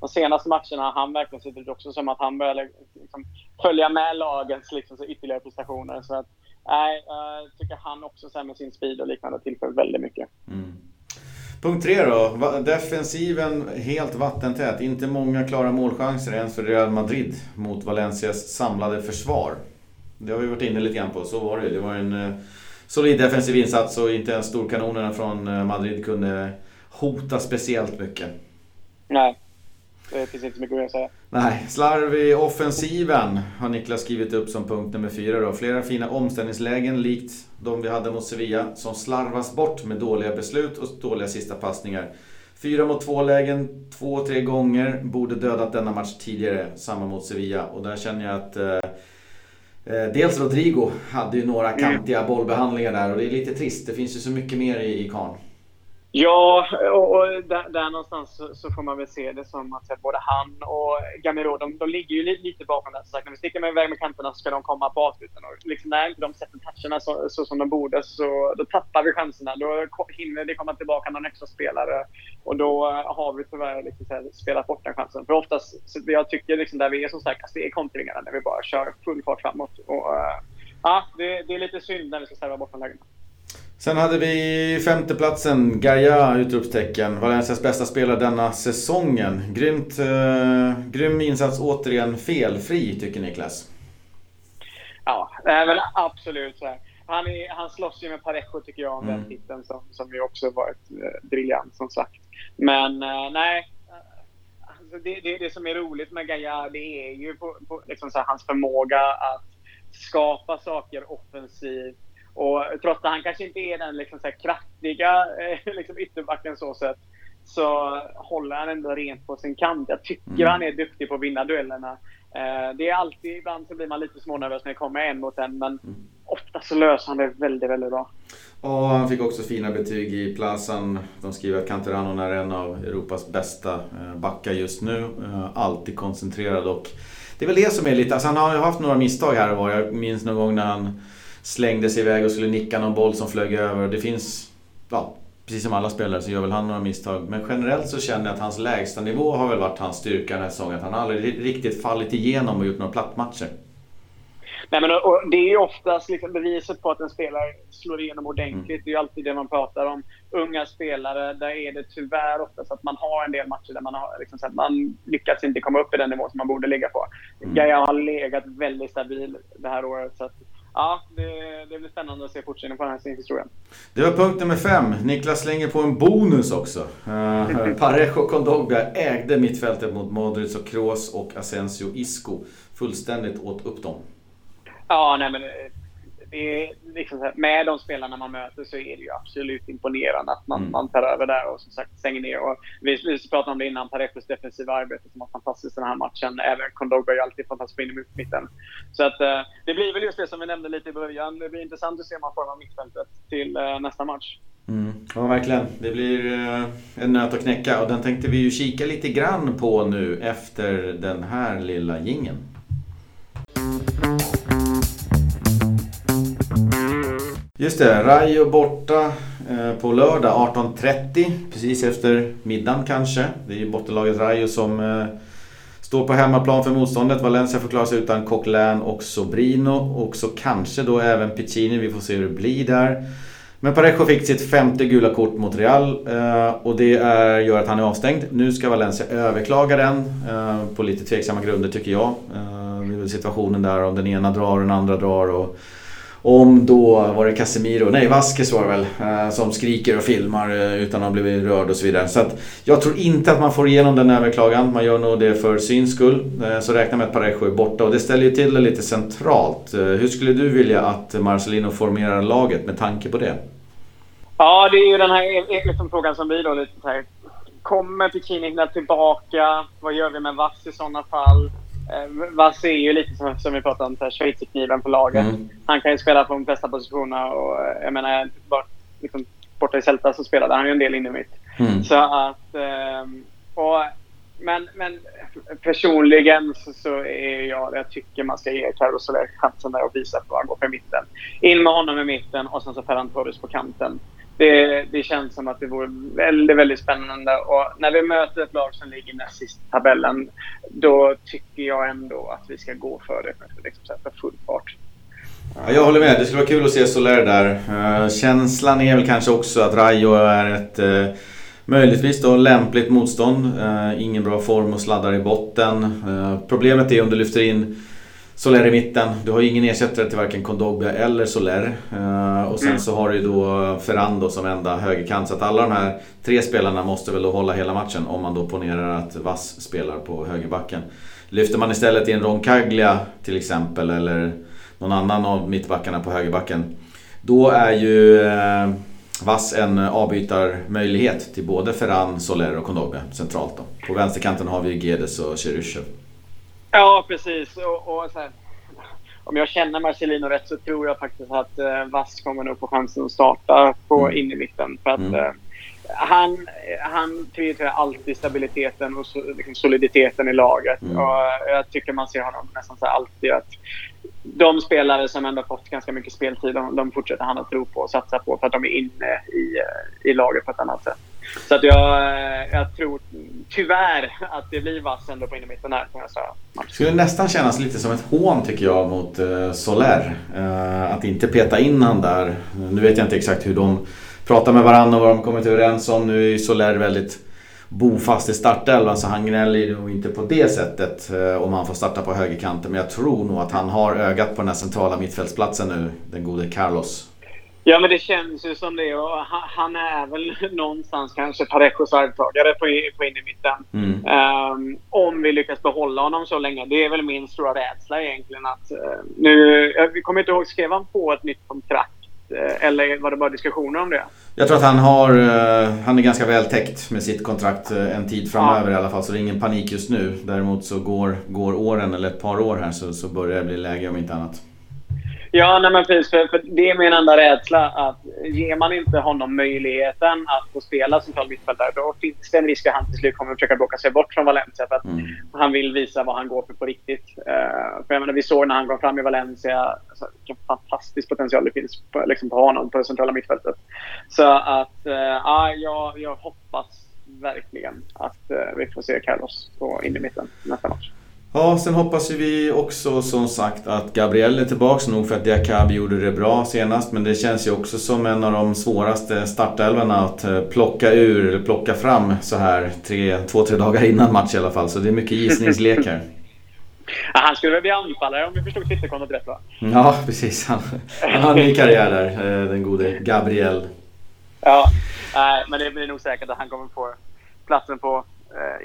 de senaste matcherna har han verkligen sett ut också som att han börjar liksom, följa med lagens liksom, så ytterligare prestationer. Så att, nej, jag tycker han också med sin speed och liknande tillför väldigt mycket. Mm. Punkt tre då. Defensiven helt vattentät. Inte många klara målchanser ens för Real Madrid mot Valencias samlade försvar. Det har vi varit inne lite grann på, så var det ju. Det var en eh, solid defensiv insats och inte ens storkanonerna från eh, Madrid kunde hota speciellt mycket. Nej, det finns inte så mycket att säga. Nej, slarv i offensiven har Niklas skrivit upp som punkt nummer fyra. Då. Flera fina omställningslägen likt de vi hade mot Sevilla som slarvas bort med dåliga beslut och dåliga sista passningar. Fyra mot två lägen, två, tre gånger. Borde dödat denna match tidigare, samma mot Sevilla. Och där känner jag att Eh, dels Rodrigo hade ju några mm. kantiga bollbehandlingar där och det är lite trist. Det finns ju så mycket mer i, i Karn. Ja, och, och där, där, någonstans så, så, får man väl se det som att både han och Gamero, de, de ligger ju lite, lite bakom där. Så när vi sticker med iväg med kanterna så ska de komma på avsluten. Och liksom när inte de sätter toucherna så, så, som de borde så då tappar vi chanserna. Då hinner det komma tillbaka någon extra spelare och då eh, har vi tyvärr liksom så här, spelat bort den chansen. För oftast, så jag tycker liksom där vi är som starkast, det är kontringarna när vi bara kör full fart framåt. Och, uh, ja, det, det, är lite synd när vi ska serva bort de lägena. Sen hade vi femteplatsen, Gaia! Utropstecken. Valencias bästa spelare denna säsongen. Grymt, eh, grym insats, återigen felfri tycker Niklas. Ja, det är väl absolut så här. Han, är, han slåss ju med Parejo tycker jag om mm. den titeln som, som ju också varit eh, briljant som sagt. Men eh, nej, alltså det, det, det som är roligt med Gaia det är ju på, på liksom här, hans förmåga att skapa saker offensivt och trots att han kanske inte är den liksom, så här, kraftiga eh, liksom, ytterbacken så sett så håller han ändå rent på sin kant. Jag tycker mm. han är duktig på att vinna duellerna. Eh, det är alltid, ibland så blir man lite smånervös när det kommer en mot en men mm. ofta så löser han det väldigt, väldigt bra. Och han fick också fina betyg i Plazan. De skriver att Canterano är en av Europas bästa eh, backar just nu. Alltid koncentrerad och det är väl det som är lite, alltså han har ju haft några misstag här och var. Jag minns någon gång när han slängde sig iväg och skulle nicka någon boll som flög över. Det finns, ja, precis som alla spelare så gör väl han några misstag. Men generellt så känner jag att hans lägsta nivå har väl varit hans styrka den här säsongen. Att han aldrig riktigt fallit igenom och gjort några plattmatcher. Nej, men, och det är ju oftast liksom beviset på att en spelare slår igenom ordentligt. Mm. Det är ju alltid det man pratar om. Unga spelare, där är det tyvärr oftast att man har en del matcher där man har liksom, så att man lyckats inte komma upp i den nivå som man borde ligga på. Mm. Gaia har legat väldigt stabil det här året. Så att, ja, det, det blir spännande att se fortsättningen på den här historien. Det var punkt nummer fem. Niklas slänger på en bonus också. Uh, Parejo Kondogbia ägde mittfältet mot Modric och Kroos och Asensio Isco. Fullständigt åt upp dem. Ja, nej men det är liksom med de spelarna man möter så är det ju absolut imponerande att man, mm. man tar över där och som sagt stänger ner. Och vi, vi pratade om det innan, Parejos defensiva arbete som var fantastiskt den här matchen. Även Kondogba är ju alltid fantastisk på in i mitten. Så att eh, det blir väl just det som vi nämnde lite i början. Det blir intressant att se om man formar mittfältet till eh, nästa match. Mm. Ja, verkligen. Det blir eh, en nöt att knäcka och den tänkte vi ju kika lite grann på nu efter den här lilla gingen. Just det, Rayo borta eh, på lördag 18.30. Precis efter middagen kanske. Det är ju bottenlaget Rayo som eh, står på hemmaplan för motståndet. Valencia får klara sig utan Coquelin och Sobrino. Och så kanske då även Piccini. Vi får se hur det blir där. Men Parejo fick sitt femte gula kort mot Real eh, och det är, gör att han är avstängd. Nu ska Valencia överklaga den på lite tveksamma grunder tycker jag. Det är väl situationen där om den ena drar och den andra drar. Och, om då, var det Casemiro? Nej, Vasquez var det väl. Eh, som skriker och filmar eh, utan att ha blivit rörd och så vidare. Så att jag tror inte att man får igenom den överklagan. Man gör nog det för syns skull. Eh, så räkna med att Parejo är borta och det ställer ju till det lite centralt. Hur skulle du vilja att Marcelino formerar laget med tanke på det? Ja, det är ju den här e-, e-, liksom, frågan som blir då lite så här. Kommer Piccinini tillbaka? Vad gör vi med Vass i sådana fall? Eh, Vass är ju lite som, som vi pratade om, schweizerkniven på laget. Mm. Han kan ju spela på de flesta positionerna och eh, jag menar, bara, liksom, borta i Celta så spelade han ju en del in i mitt. Mm. Så att... Eh, och, men, men personligen så, så, är jag... Jag tycker man ska ge Carlos Soler chansen där och visa på att han går för mitten. In med honom i mitten och sen så Ferran Torres på kanten det, det känns som att det vore väldigt, väldigt spännande. Och när vi möter ett lag som ligger näst sist i tabellen, då tycker jag ändå att vi ska gå för det. Liksom sätta full fart. Ja, jag håller med. Det skulle vara kul att se Soler där. Uh, känslan är väl kanske också att Rayo är ett uh, möjligtvis då lämpligt motstånd. Uh, ingen bra form och sladdar i botten. problemet är om du lyfter in Soler i mitten. Du har ju ingen ersättare till varken Kondogbia eller Soler. Uh, och sen mm. så har du ju då Ferrando som enda högerkant. Så att alla de här tre spelarna måste väl då hålla hela matchen om man då ponerar att Vass spelar på högerbacken. Lyfter man istället in Roncaglia till exempel eller någon annan av mittbackarna på högerbacken. Då är ju uh, Vass en avbytarmöjlighet till både Ferran, Soler och Kondogbia centralt då. På vänsterkanten har vi Gedes och Cheryshev. Ja, precis. Och, och här, om jag känner Marcelino rätt så tror jag faktiskt att eh, Vass kommer nog få chansen att starta på mm. in i mitten. För att, mm. eh, han, han prioriterar alltid stabiliteten och liksom soliditeten i laget. Mm. Och jag tycker man ser honom nästan så alltid att de spelare som ändå fått ganska mycket speltid, de, de fortsätter han att tro på och satsa på för att de är inne i, i laget på ett annat sätt. Så att jag, eh, jag tror tyvärr att det blir vass ändå på innermitten här. Det skulle nästan kännas lite som ett hån tycker jag mot eh, Soler. Eh, att inte peta in han där. Nu vet jag inte exakt hur de pratar med varandra och vad de kommit överens om. Nu är ju Soler väldigt bofast i startelvan så han gnäller nog inte på det sättet eh, om han får starta på högerkanten. Men jag tror nog att han har ögat på den här centrala mittfältsplatsen nu, den gode Carlos. Ja, men det känns ju som det. Och han är väl någonstans kanske Parejos arvtagare på, på innermitten. Mm. Um, om vi lyckas behålla honom så länge. Det är väl min stora rädsla egentligen. Att, uh, nu, vi kommer inte ihåg, skrev han på ett nytt kontrakt? Uh, eller var det bara diskussioner om det? Jag tror att han har, uh, han är ganska väl täckt med sitt kontrakt en tid framöver ja. i alla fall. Så det är ingen panik just nu. Däremot så går, går åren, eller ett par år här, så, så börjar det bli läge om inte annat. Ja, nej men precis. För, för, det är min enda rädsla. Att ger man inte honom möjligheten att få spela central mittfältare, då finns det en risk att han till slut kommer att försöka bråka sig bort från Valencia. För att mm. han vill visa vad han går för på riktigt. Uh, för jag menar, vi såg när han kom fram i Valencia alltså, vilken fantastisk potential det finns på, liksom på honom på det centrala mittfältet. Så att, uh, ja, jag, jag hoppas verkligen att uh, vi får se Carlos på in i mitten nästa match. Ja, sen hoppas vi också som sagt att Gabriel är tillbaks nog för att Diakabi gjorde det bra senast. Men det känns ju också som en av de svåraste startelvarna att eh, plocka ur, eller plocka fram så här tre, två, tre dagar innan match i alla fall. Så det är mycket gissningslekar. Ja, han skulle väl bli anfallare om vi förstod Twitterkontot rätt va? Ja, precis. Han, han har en ny karriär där, eh, den gode Gabriel. Ja, men det blir nog säkert att han kommer få platsen på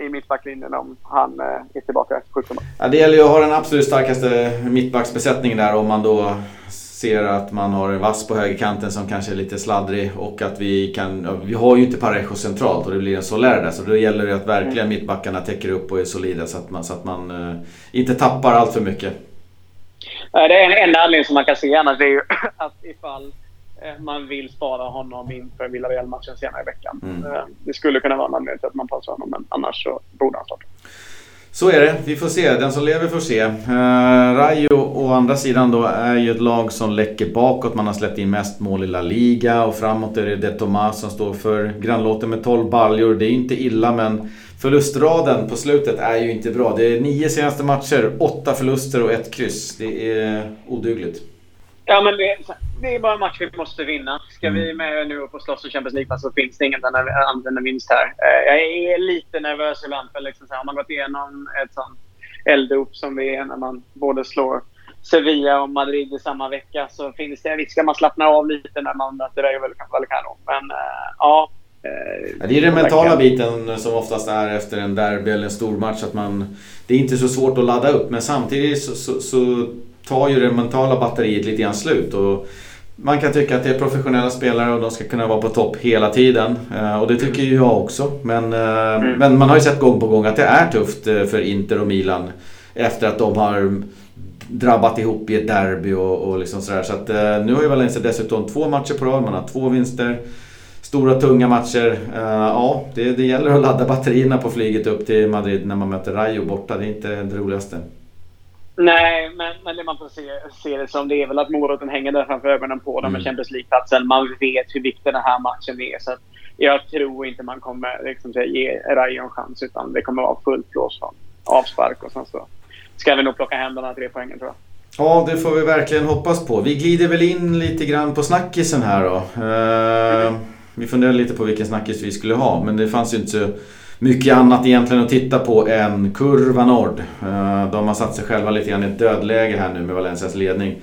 i mittbacklinjen om han eh, är tillbaka efter sjukdomen. Ja, det gäller ju att ha den absolut starkaste mittbacksbesättningen där om man då ser att man har en vass på högerkanten som kanske är lite sladdrig och att vi kan... Vi har ju inte Parejo centralt och det blir en Soler där så då gäller det att verkligen mm. mittbackarna täcker upp och är solida så att man, så att man uh, inte tappar allt för mycket. Det är en enda anledning som man kan se annars det är ju att ifall Eh, man vill spara honom inför Villarreal-matchen senare i veckan. Mm. Eh, det skulle kunna vara en anledning till att man pausar honom, men annars så borde han starta. Så är det, vi får se. Den som lever får se. Uh, Rayo å andra sidan då är ju ett lag som läcker bakåt. Man har släppt in mest mål i La Liga och framåt är det De Tomas som står för grannlåten med 12 baljor. Det är ju inte illa men förlustraden på slutet är ju inte bra. Det är nio senaste matcher, åtta förluster och ett kryss. Det är odugligt. Ja, men det, det är bara en match vi måste vinna. Ska vi mm. med nu och slåss i Champions League så finns det inget annat än vinst här. Eh, jag är lite nervös ibland. För liksom så har man gått igenom ett sånt elddop som vi är när man både slår Sevilla och Madrid i samma vecka så finns det en risk att man slappnar av lite när man möter Rayo Vallecano. Men äh, ja. Eh, det är den mentala biten som oftast är efter en derby eller en stor match att man... Det är inte så svårt att ladda upp men samtidigt så, så, så tar ju det mentala batteriet lite grann slut. Och man kan tycka att det är professionella spelare och de ska kunna vara på topp hela tiden. Eh, och det tycker ju jag också. Men, mm. men man har ju sett gång på gång att det är tufft för Inter och Milan. Efter att de har drabbat ihop i ett derby och, och liksom sådär. Så att, eh, nu har ju Valencia dessutom två matcher på rad, man har två vinster. Stora tunga matcher. Ja, det, det gäller att ladda batterierna på flyget upp till Madrid när man möter Rayo borta. Det är inte det roligaste. Nej, men, men det man får se, se det som det är väl att moroten hänger där framför ögonen på dem med mm. Champions League-platsen. Man vet hur viktig den här matchen är. Så jag tror inte man kommer liksom, ge Rayo en chans utan det kommer vara fullt blås från avspark och sen så ska vi nog plocka hem de här tre poängen tror jag. Ja, det får vi verkligen hoppas på. Vi glider väl in lite grann på snackisen här då. Mm. Vi funderade lite på vilken snackis vi skulle ha, men det fanns ju inte så mycket annat egentligen att titta på än Kurva Nord. Eh, de har satt sig själva lite grann i ett dödläge här nu med Valencias ledning.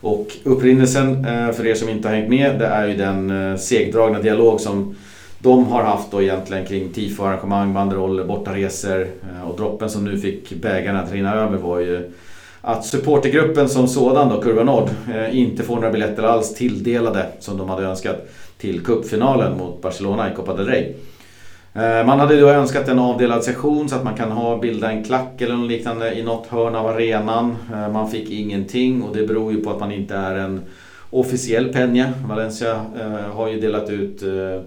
Och upprinnelsen, eh, för er som inte har hängt med, det är ju den eh, segdragna dialog som de har haft då egentligen kring tifo-arrangemang, banderoller, bortaresor och droppen som nu fick bägaren att rinna över var ju att supportergruppen som sådan då, Kurva Nord, inte får några biljetter alls tilldelade som de hade önskat till cupfinalen mot Barcelona i Copa del Rey. Eh, man hade då önskat en avdelad session så att man kan ha, bilda en klack eller något liknande i något hörn av arenan. Eh, man fick ingenting och det beror ju på att man inte är en officiell penja. Valencia eh, har ju delat ut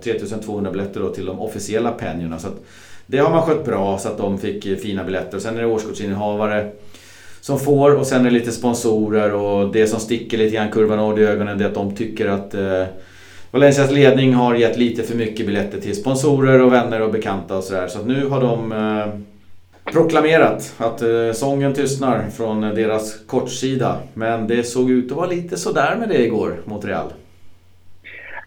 3200 biljetter till de officiella penjorna. Så det har man skött bra så att de fick fina biljetter. Sen är det årskortsinnehavare som får och sen är det lite sponsorer och det som sticker lite grann kurvan i ögonen är att de tycker att eh, Valencias ledning har gett lite för mycket biljetter till sponsorer och vänner och bekanta och sådär. Så att nu har de eh, proklamerat att eh, sången tystnar från deras kortsida. Men det såg ut att vara lite sådär med det igår mot Real.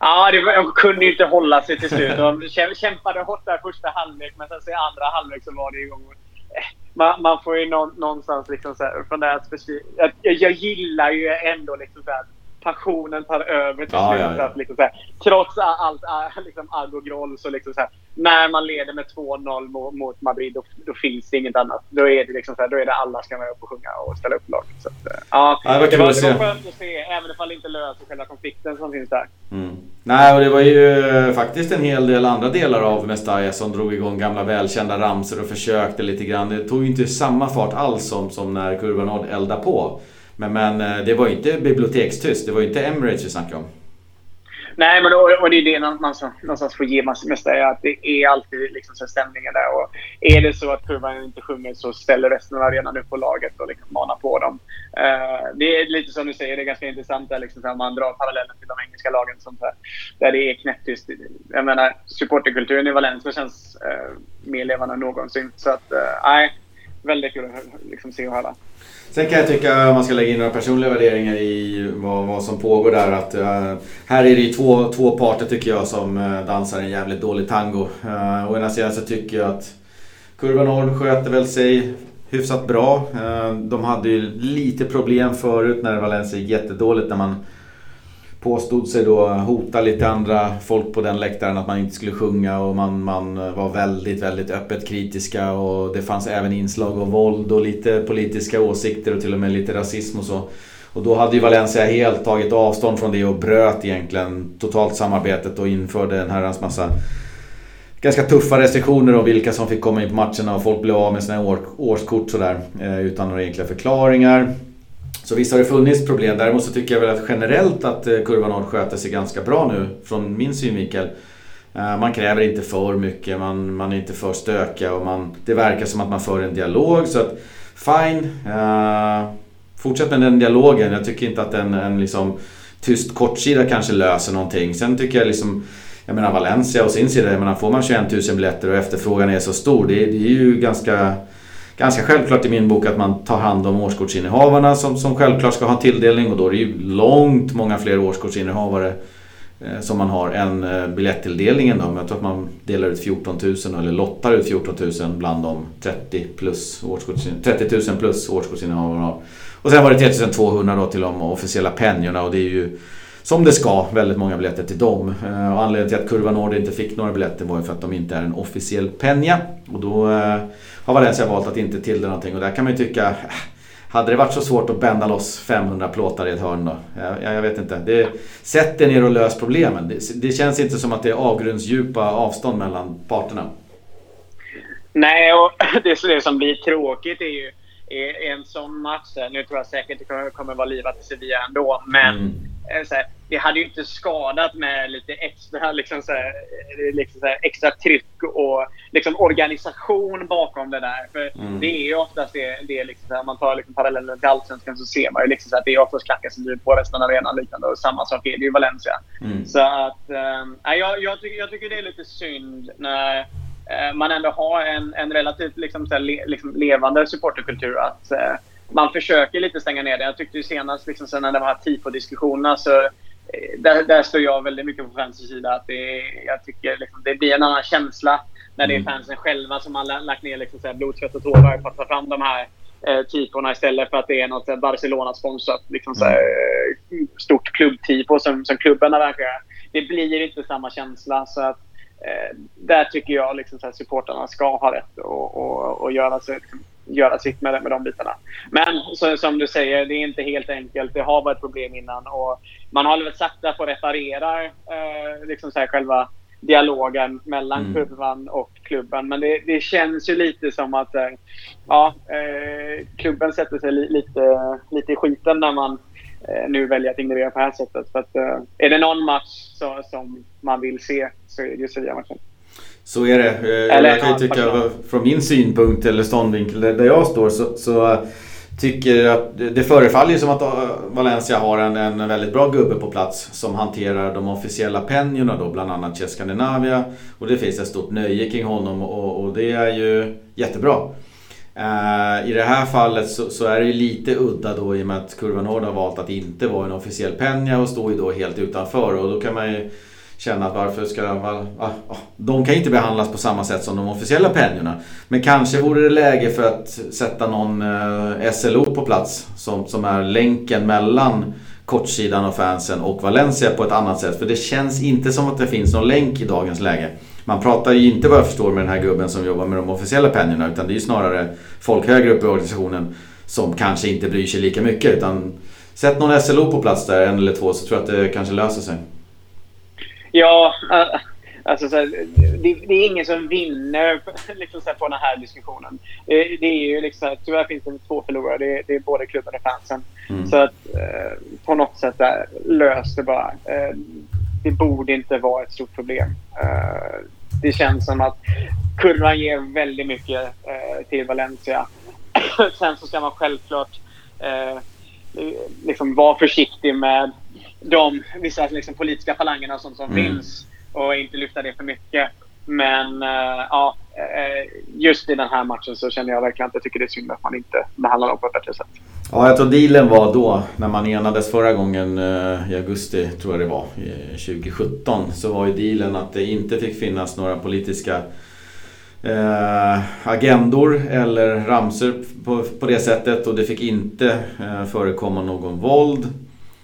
Ja, det var, de kunde ju inte hålla sig till slut. De kämpade hårt där första halvlek, men sen i andra halvlek så var det igång. Man, man får ju någonstans liksom så här, från det att jag, jag gillar ju ändå liksom så här, passionen tar över till ja, slut. Ja, ja. Liksom så här, trots allt liksom, agg och groll så liksom så här, när man leder med 2-0 mot, mot Madrid då, då, finns det inget annat. Då är det liksom så här, då är det alla ska med upp och sjunga och ställa upp laget. Så att, eh, ja, det, var, det, var, skönt att se, även om det inte löser själva konflikten som finns där. Mm. Nej, och det var ju eh, faktiskt en hel del andra delar av Mestalla som drog igång gamla välkända ramser och försökte lite grann. Det tog ju inte samma fart alls som, som när kurvan eldade på. Men, men eh, det var ju inte bibliotekstyst. Det var ju inte Emirates vi snackade om. Nej, men då, och det är det man någonstans får ge Mestalla. Att det är alltid liksom stämningen där. Och är det så att kurvan inte sjunger så ställer resten av arenan upp på laget och liksom manar på dem. Uh, det är lite som du säger, det är ganska intressant där liksom, man drar parallellen till de engelska lagen som, där det är knäpptyst. Jag menar, supporterkulturen i Valencia känns uh, mer levande än någonsin. Så att, uh, nej, väldigt kul att liksom, se och höra. Sen kan jag tycka, om man ska lägga in några personliga värderingar i vad, vad som pågår där, att uh, här är det ju två, två parter tycker jag som uh, dansar en jävligt dålig tango. Uh, å ena sidan så tycker jag att Kurva Nord sköter väl sig hyfsat bra. Uh, de hade ju lite problem förut när Valencia gick jättedåligt när man påstod sig då hota lite andra folk på den läktaren att man inte skulle sjunga och man, man var väldigt, väldigt öppet kritiska och det fanns även inslag av våld och lite politiska åsikter och till och med lite rasism och så. Och då hade ju Valencia helt tagit avstånd från det och bröt egentligen totalt samarbetet och införde en herrans massa ganska tuffa restriktioner om vilka som fick komma in på matcherna och folk blev av med sina årskort sådär eh, utan några enkla förklaringar. Så visst har det funnits problem. Däremot så tycker jag väl att generellt att eh, kurva 0 sköter sig ganska bra nu från min synvinkel. Eh, man kräver inte för mycket, man, man är inte för stökiga och man, det verkar som att man för en dialog. Så att fine, uh, fortsätt med den dialogen. Jag tycker inte att en, en liksom, tyst kortsida kanske löser någonting. Sen tycker jag liksom jag menar Valencia och sin sida, jag menar, får man 21 000 biljetter och efterfrågan är så stor, det, det är ju ganska ganska självklart i min bok att man tar hand om årskortsinnehavarna som, som självklart ska ha tilldelning och då är det ju långt många fler årskortsinnehavare eh, som man har än eh, biljettilldelningen. Då. Men jag tror att man delar ut 14 000 eller lottar ut 14 000 bland de 30, plus 30 000 plus årskortsinnehavarna. Och sen var det 3200 då till de officiella penjorna och det är ju som det ska, väldigt många biljetter till dem. Eh, och anledningen till att Kurva Nord inte fick några biljetter var ju för att de inte är en officiell penja. Och då eh, har Valencia valt att inte tilldela någonting och där kan man ju tycka äh, hade det varit så svårt att bända loss 500 plåtar i ett hörn då? Jag, jag vet inte. Det, sätt er ner och lös problemen. Det, det, känns inte som att det är avgrundsdjupa avstånd mellan parterna. Nej, och det som blir tråkigt är ju i en sån match. Nu tror jag säkert det kommer vara livat i Sevilla ändå, men mm. Eh, så här, det hade ju inte skadat med lite extra, liksom så här, liksom så här, extra tryck och liksom organisation bakom det där. För mm. det är ju oftast det, det liksom, här, om man tar liksom parallellen till Allsvenskan så ser man ju liksom så att det är oftast klackar som blir på resten av arenan liknande. Och samma sak är det ju i Valencia. Mm. Så att, äh, jag, jag, tycker, jag tycker det är lite synd när äh, man ändå har en, en relativt liksom, så här, le, liksom levande supporterkultur. Att, äh, man försöker lite stänga ner det. Jag tyckte ju senast liksom, sen när det var tifo-diskussionerna så där, där står jag väldigt mycket på fansens sida. Att det, jag tycker liksom, det blir en annan känsla när det är mm. fansen själva som har lagt ner liksom, så här, blod, svett och tårar för att ta fram de här eh, tifona istället för att det är något Barcelona-sponsrat liksom, så här, mm. stort klubbtifo som, som klubben arrangerar. Det blir inte samma känsla. Så att, eh, där tycker jag liksom, så här, supporterna ska ha rätt att göra sig liksom, göra sitt med, med de bitarna. Men så, som du säger, det är inte helt enkelt. Det har varit problem innan och man håller väl sakta på att reparera eh, liksom så här, själva dialogen mellan mm. kurvan och klubben. Men det, det, känns ju lite som att eh, ja, eh, klubben sätter sig li, lite, lite i skiten när man eh, nu väljer att ignorera på det här sättet. För att, eh, är det någon match så, som man vill se så är det ju Sevilla-matchen. Så är det. Eh, eller, jag kan ju tycka ja, från min synpunkt eller ståndvinkel där jag står så, så tycker att det förefaller som att eh, Valencia har en, en väldigt bra gubbe på plats som hanterar de officiella penjorna då, bland annat Chess Scandinavia. Och det finns ett stort nöje kring honom och, och det är ju jättebra. Uh, I det här fallet så, så, är det ju lite udda då i och med att Kurva Nord har valt att inte vara en officiell penja och står ju då helt utanför och då kan man ju känna att varför ska... Var, ah, de kan inte behandlas på samma sätt som de officiella penjorna. Men kanske vore det läge för att sätta någon eh, SLO på plats som, som är länken mellan kortsidan och fansen och Valencia på ett annat sätt. För det känns inte som att det finns någon länk i dagens läge. Man pratar ju inte vad jag förstår med den här gubben som jobbar med de officiella penjorna utan det är ju snarare folk högre upp i organisationen som kanske inte bryr sig lika mycket. Utan sätt någon SLO på plats där, en eller två, så tror jag att det kanske löser sig. Ja, alltså så här, det, det, är ingen som vinner liksom så här, på den här diskussionen. Det, det är ju liksom, här, tyvärr finns det två förlorare. Det, det är både klubben och fansen. Mm. Så att eh, på något sätt där, lös det bara. Eh, det borde inte vara ett stort problem. Eh, det känns som att kurvan ger väldigt mycket eh, till Valencia. Sen så ska man självklart eh, liksom vara försiktig med de vissa liksom, politiska falangerna och sånt som mm. finns och inte lyfta det för mycket. Men uh, ja, uh, just i den här matchen så känner jag verkligen att jag tycker det är synd att man inte behandlar dem på ett bättre sätt. Ja, jag tror dealen var då när man enades förra gången uh, i augusti, tror jag det var, 2017. Så var ju dealen att det inte fick finnas några politiska eh, agendor eller ramser på, på det sättet och det fick inte eh, förekomma någon våld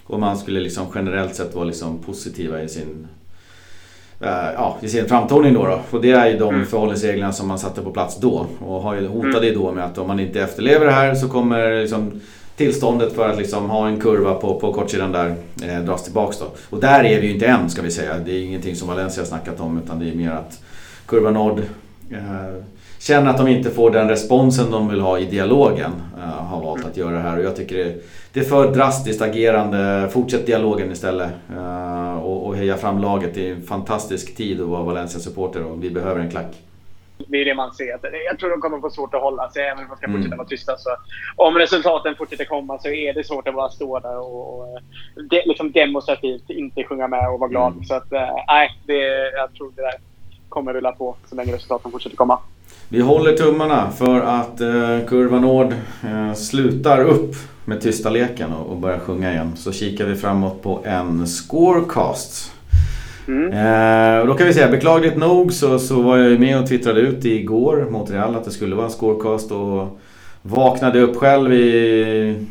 och man skulle liksom generellt sett vara liksom positiva i sin eh, ja, i sin framtoning då, då. Och det är ju de mm. förhållningsreglerna som man satte på plats då. Och har ju hotade mm. då med att om man inte efterlever det här så kommer liksom tillståndet för att liksom ha en kurva på, på kortsidan där eh, dras tillbaks då. Och där är vi ju inte än ska vi säga. Det är ingenting som Valencia har snackat om utan det är mer att kurva Nord eh, känner att de inte får den responsen de vill ha i dialogen. Eh, har valt att göra det här och jag tycker det, det är för drastiskt agerande. Fortsätt dialogen istället uh, och, och heja fram laget. Det är en fantastisk tid att vara Valencia-supporter och vi behöver en klack. Det är det man ser. Jag tror de kommer få svårt att hålla sig även om de ska mm. fortsätta vara tysta. Så om resultaten fortsätter komma så är det svårt att bara stå där och, och de, liksom demonstrativt inte sjunga med och vara glad. Mm. Så att, nej, det, jag tror det där kommer rulla på så länge resultaten fortsätter komma. Vi håller tummarna för att eh, Kurva Nord eh, slutar upp med tysta leken och, och börjar sjunga igen. Så kikar vi framåt på en scorecast. Mm. Eh, och då kan vi säga, beklagligt nog så, så var jag med och twittrade ut igår mot Real att det skulle vara en scorecast och vaknade upp själv i,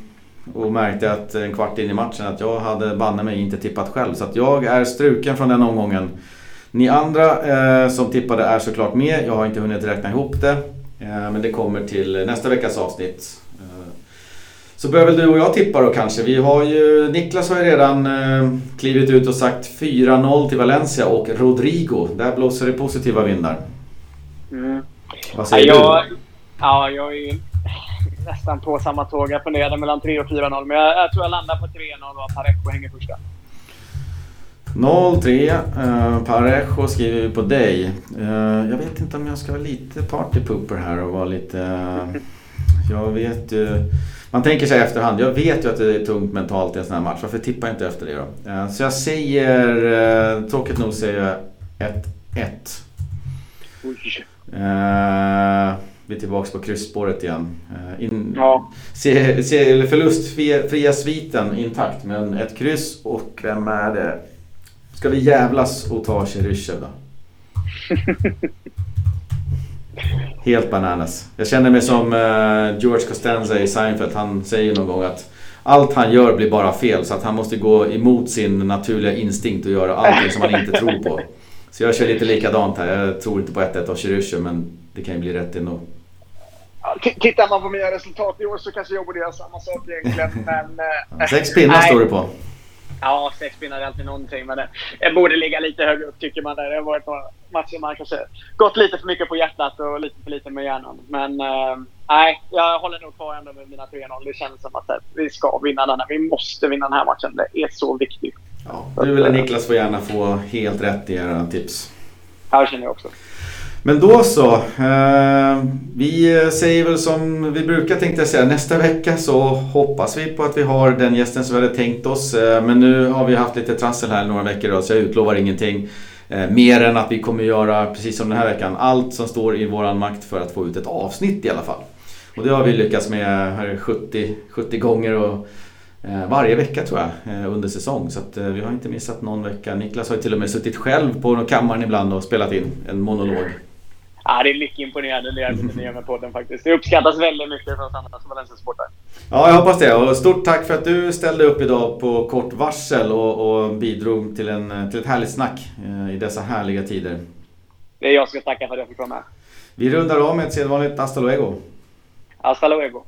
och märkte att en kvart in i matchen att jag hade banne mig inte tippat själv. Så att jag är struken från den omgången. Ni andra eh, som tippade är såklart med. Jag har inte hunnit räkna ihop det. Eh, men det kommer till nästa veckas avsnitt. Eh, så börjar väl du och jag tippa då kanske. Vi har ju, Niklas har ju redan eh, klivit ut och sagt 4-0 till Valencia och Rodrigo. Där blåser det positiva vindar. Mm. Vad säger ja, du? Ja, jag är nästan på samma tåg. Jag funderade mellan 3 och 4-0. Men jag, jag, tror jag landar på 3-0 och Parejo hänger första. 0-3. Uh, Parejo skriver vi på dig. Uh, jag vet inte om jag ska vara lite partypooper här och vara lite... Uh, jag vet ju... Man tänker sig efterhand, jag vet ju att det är tungt mentalt i en sån här match. Varför tippar jag inte efter det då? Uh, så jag säger, uh, tråkigt nog säger jag 1-1. Uh, vi är tillbaka på kryssspåret igen. In, ja. se, se, förlustfria sviten intakt men ett kryss och vem är det? Ska vi jävlas och ta Cheryshev då? Helt bananas. Jag känner mig som uh, George Costanza i Seinfeld. Han säger någon gång att allt han gör blir bara fel. Så att han måste gå emot sin naturliga instinkt och göra allting som han inte tror på. Så jag kör lite likadant här. Jag tror inte på 1-1 av Cheryshev men det kan ju bli rätt ändå. Tittar man på mina resultat i år så kanske jag borde göra samma sak egentligen. Men, eh, Sex pinnar står det på. Ja, sex pinnar är alltid någonting. Men det, borde ligga lite högre upp tycker man. Det har varit några matcher man kanske gått lite för mycket på hjärtat och lite för lite med hjärnan. Men äh, nej, jag håller nog kvar ändå med mina 3-0. Det känns som att här, vi ska vinna den här. Vi måste vinna den här matchen. Det är så viktigt. Ja, du eller eh, Niklas får gärna få helt rätt i era tips. Ja, det känner jag också. Men då så. Eh, vi säger väl som vi brukar tänkte jag säga. Nästa vecka så hoppas vi på att vi har den gästen som vi hade tänkt oss. Eh, men nu har vi haft lite trassel här några veckor då, så jag utlovar ingenting. Eh, mer än att vi kommer göra, precis som den här veckan, allt som står i våran makt för att få ut ett avsnitt i alla fall. Och det har vi lyckats med 70, 70 gånger och eh, varje vecka tror jag eh, under säsong. Så att, eh, vi har inte missat någon vecka. Niklas har ju till och med suttit själv på kammaren ibland och spelat in en monolog. Ja, det är mycket imponerande det arbetet ni gör med podden faktiskt. Det uppskattas väldigt mycket från andra som Valencia-supportrar. Ja, jag hoppas det. Och stort tack för att du ställde upp idag på kort varsel och, och bidrog till, en, till ett härligt snack eh, i dessa härliga tider. Det är jag som ska tacka för att jag fick vara med. Vi rundar av med ett sedvanligt hasta luego. Hasta luego.